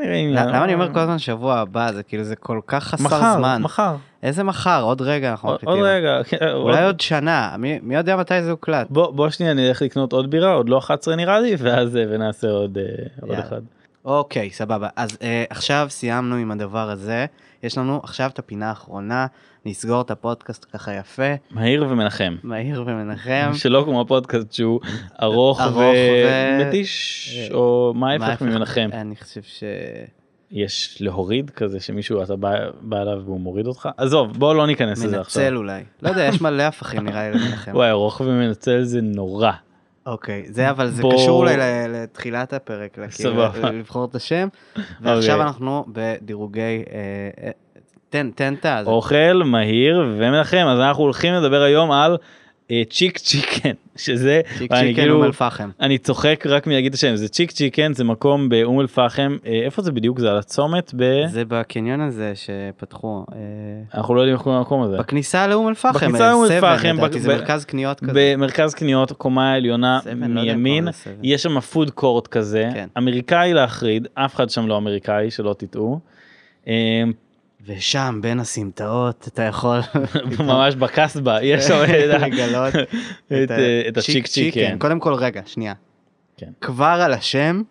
נראה נראה למה אני אומר כל הזמן שבוע הבא, זה כאילו, זה כל כך חסר מחר זמן. מחר איזה מחר? עוד רגע אנחנו עוד <laughs> עוד מקליטים. רגע כן, אולי עוד- שנה, מי יודע מתי זה הוקלט? בוא שנייה נלך לקנות עוד בירה עוד לא 11 נראה לי ואז אה, ונעשה עוד. אחד. אוקיי, סבבה. אז אה, עכשיו סיימנו עם הדבר הזה. יש לנו עכשיו את הפינה האחרונה, נסגור את הפודקאסט ככה יפה, מהיר ומנחם. מהיר ומנחם. <laughs> שלא כמו הפודקאסט שהוא ארוך ארוך ו- ומתיש או מה מה ההפך ממנחם. אני חושב ש... יש להוריד כזה שמישהו אתה בא, בא אליו והוא מוריד אותך עזוב בוא לא ניכנס לזה עכשיו. מנצל אולי. לא יודע, יש מלא הפכים נראה לי <laughs> למנחם. וואי ארוך ומנצל זה נורא. אוקיי, זה אבל זה בוא- קשור אולי לתחילת הפרק, כאילו, סבבה. לבחור את השם. <laughs> ועכשיו אוקיי. אנחנו בדירוגי... אה, אה, תן, תן את ה... אוכל מהיר ומנחם אז אנחנו הולכים לדבר היום על צ'יק צ'יקן <laughs> שזה צ'יק ואני צ'יקן כאילו- אום אל פחם. אני צוחק רק מלהגיד את השם זה צ'יק צ'יקן זה מקום באום אל פחם אה, איפה זה בדיוק זה על הצומת ב... זה בקניון הזה שפתחו. אה, אנחנו לא יודעים איך קוראים למקום הזה. בכניסה לאום אל פחם. בכניסה אה, לאום אל פחם, זה מרכז קניות כזה. במרכז קניות קומה עליונה לא מימין. יש שם פוד קורט כזה כן. אמריקאי להחריד אף אחד שם לא אמריקאי שלא תטעו. ושם בין הסמטאות אתה יכול <laughs> ממש בקסבה יש שם <laughs> לגלות את, את הצ'יק צ'יקן. קודם כל רגע שנייה. כן. כבר על השם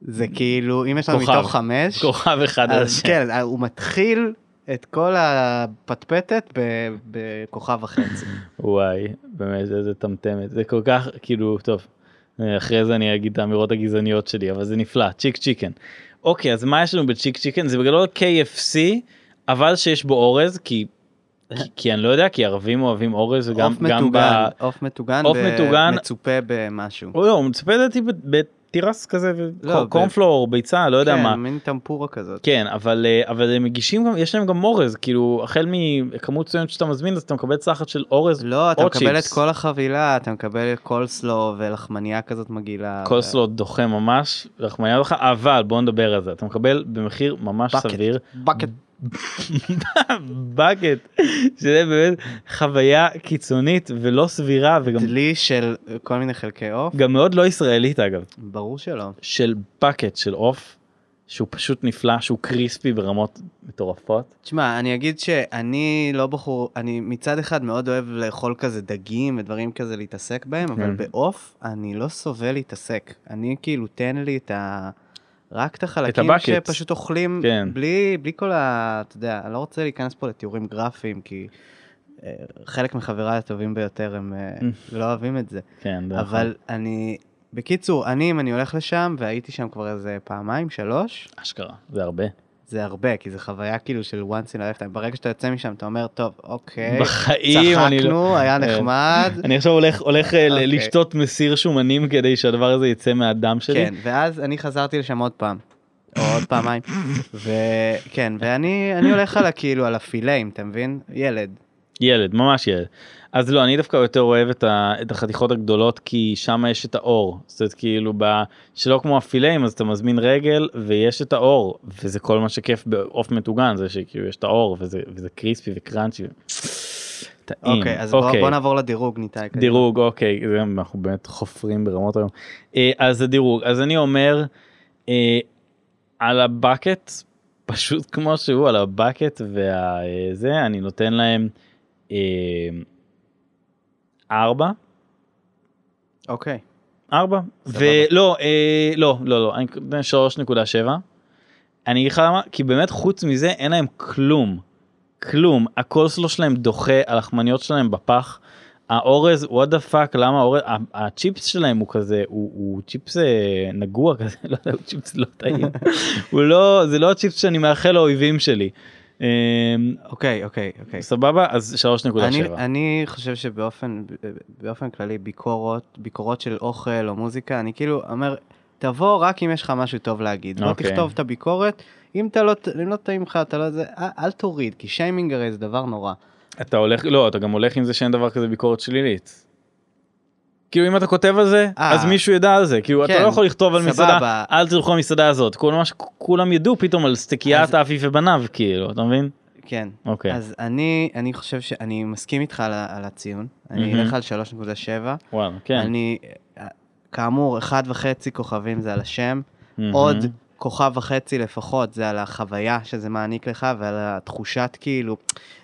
זה כאילו אם יש לנו. מתוך חמש כוכב אחד על השם. כן הוא מתחיל את כל הפטפטת ב- בכוכב וחצי. <laughs> וואי באמת איזה טמטמת זה כל כך כאילו טוב אחרי זה אני אגיד את האמירות הגזעניות שלי אבל זה נפלא צ'יק צ'יקן. אוקיי אז מה יש לנו בצ'יק צ'יקן זה בגדול KFC אבל שיש בו אורז כי כי, כי אני לא יודע כי ערבים אוהבים אורז גם ב... מטוגן, עוף מטוגן, עוף מטוגן. מצופה במשהו. לא, מצפה לדעתי בתירס כזה לא, ב- וקורנפלור ביצה לא יודע כן, מה. מין טמפורה כזאת. כן אבל אה, אבל הם מגישים גם יש להם גם אורז כאילו החל מכמות מסוימת שאתה מזמין אז אתה מקבל צלחת של אורז לא, אתה או מקבל את צ'יפס. כל החבילה, אתה מקבל קולסלו ולחמניה כזאת מגעילה. קולסלו דוחה ממש רחמניה לך אבל בוא נדבר על זה אתה מקבל במחיר ממש בקט. סביר בקט. <laughs> בקט שזה באמת חוויה קיצונית ולא סבירה וגם דלי של כל מיני חלקי עוף? גם מאוד לא ישראלית אגב ברור שלא. של בקט של עוף שהוא פשוט נפלא שהוא קריספי ברמות מטורפות. תשמע, אני אגיד שאני לא בחור, אני מצד אחד מאוד אוהב לאכול כזה דגים ודברים כזה להתעסק בהם, אבל כן. בעוף אני לא סובל להתעסק. אני כאילו, תן לי את ה... רק את החלקים הבקט. שפשוט אוכלים כן. בלי, בלי כל ה... אתה יודע, אני לא רוצה להיכנס פה לתיאורים גרפיים, כי אה, חלק מחבריי הטובים ביותר הם אה, לא אוהבים את זה. כן, זה אבל אני... בקיצור, אני, אם אני הולך לשם, והייתי שם כבר איזה פעמיים, שלוש. אשכרה זה הרבה. זה הרבה, כי זה חוויה כאילו של once in a lifetime. ברגע שאתה יוצא משם, אתה אומר, טוב, אוקיי, בחיים לא... צחקנו, היה כן. נחמד. אני עכשיו הולך הולך אה, ל- אוקיי. לשתות מסיר שומנים כדי שהדבר הזה יצא מהדם שלי. כן, ואז אני חזרתי לשם עוד פעם, או עוד פעמיים, <laughs> וכן, ואני אני הולך על הכאילו, על הפילאים, אתה מבין? ילד. ילד ממש ילד. אז לא אני דווקא יותר אוהב את, ה, את החתיכות הגדולות כי שם יש את האור. זאת אומרת כאילו ב, שלא כמו הפילאים אז אתה מזמין רגל ויש את האור וזה כל מה שכיף בעוף מטוגן זה שכאילו יש את האור וזה, וזה קריספי וקראנצ'י. טעים. אוקיי, אז בוא בוא נעבור לדירוג. קדימה. דירוג אוקיי זה, אנחנו באמת חופרים ברמות היום. אה, אז הדירוג אז אני אומר אה, על הבקט פשוט כמו שהוא על הבקט וזה אני נותן להם אה, ארבע אוקיי. ארבע. ולא אה, לא לא לא אני נותן שלוש נקודה שבע. אני אגיד לך למה כי באמת חוץ מזה אין להם כלום כלום הקולסלו שלהם דוחה הלחמניות שלהם בפח. האורז what the fuck למה האורז הצ'יפס שלהם הוא כזה הוא, הוא צ'יפס אה, נגוע כזה <laughs> לא יודע הוא צ'יפס לא טעים <laughs> הוא לא זה לא הצ'יפס שאני מאחל לאויבים שלי. אה, אוקיי, אוקיי, אוקיי. סבבה אז שלוש נקודה אני, שבע. אני חושב שבאופן באופן כללי ביקורות ביקורות של אוכל או מוזיקה אני כאילו אומר תבוא רק אם יש לך משהו טוב להגיד אוקיי. תכתוב את הביקורת אם אתה לא אם לא טעים לך אתה לא זה אל, אל תוריד כי שיימינג הרי זה דבר נורא. אתה הולך לא אתה גם הולך עם זה שאין דבר כזה ביקורת שלילית. כאילו אם אתה כותב על זה אה. אז מישהו ידע על זה כאילו אתה כן, לא יכול לכתוב על סבבה. מסעדה אל תלכו למסעדה הזאת כל מה שכולם ידעו פתאום על סטקיית אז- ובניו כאילו אתה מבין? כן. אוקיי אז אני, אני חושב שאני מסכים איתך על, על הציון. אני. אלך על 3.7. וואלה כן. אני, אה, כאמור, אחד וחצי כוכבים זה על השם. עוד כוכב וחצי לפחות זה על החוויה שזה מעניק לך ועל התחושת כאילו,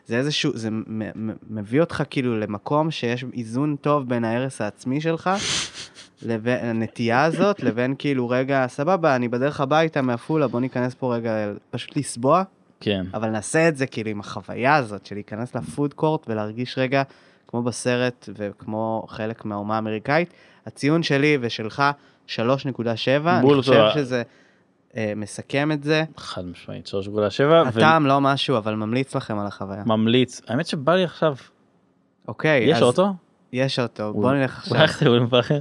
זה איזשהו, זה מביא אותך כאילו למקום שיש איזון טוב בין ההרס העצמי שלך, לבין הנטייה הזאת, לבין כאילו רגע, סבבה, אני בדרך הביתה מעפולה, בוא ניכנס פה רגע, פשוט לסבוע, כן. אבל נעשה את זה כאילו עם החוויה הזאת של להיכנס לפוד קורט ולהרגיש רגע כמו בסרט וכמו חלק מהאומה האמריקאית. הציון שלי ושלך 3.7, אני חושב. שזה מסכם את זה. חד משמעית 3.7 הטעם לא משהו, אבל ממליץ לכם על החוויה. וממליץ האמת שבא לי עכשיו אוקיי, יש אז אוטו? יש אוטו, הוא- בוא נלך עכשיו. אחרי אום פחר?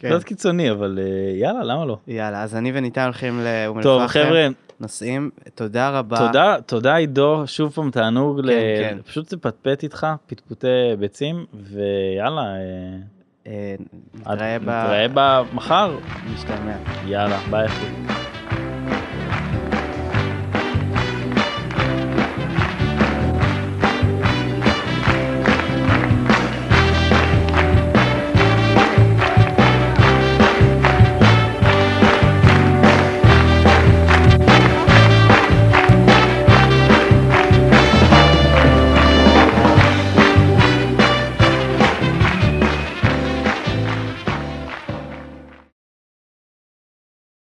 כן. קצת קיצוני אבל אה, יאללה למה לא. יאללה, אז אני וניתן הולכים לאום טוב אל-פחם, חבר'ה נוסעים, תודה רבה. תודה תודה עידו שוב פעם תענוג ל- כן. פשוט לפטפט איתך פטפוטי ביצים ויאללה אה, אה, עד- נתראה ב... נתראה במחר משתמע. יאללה ביי אחי.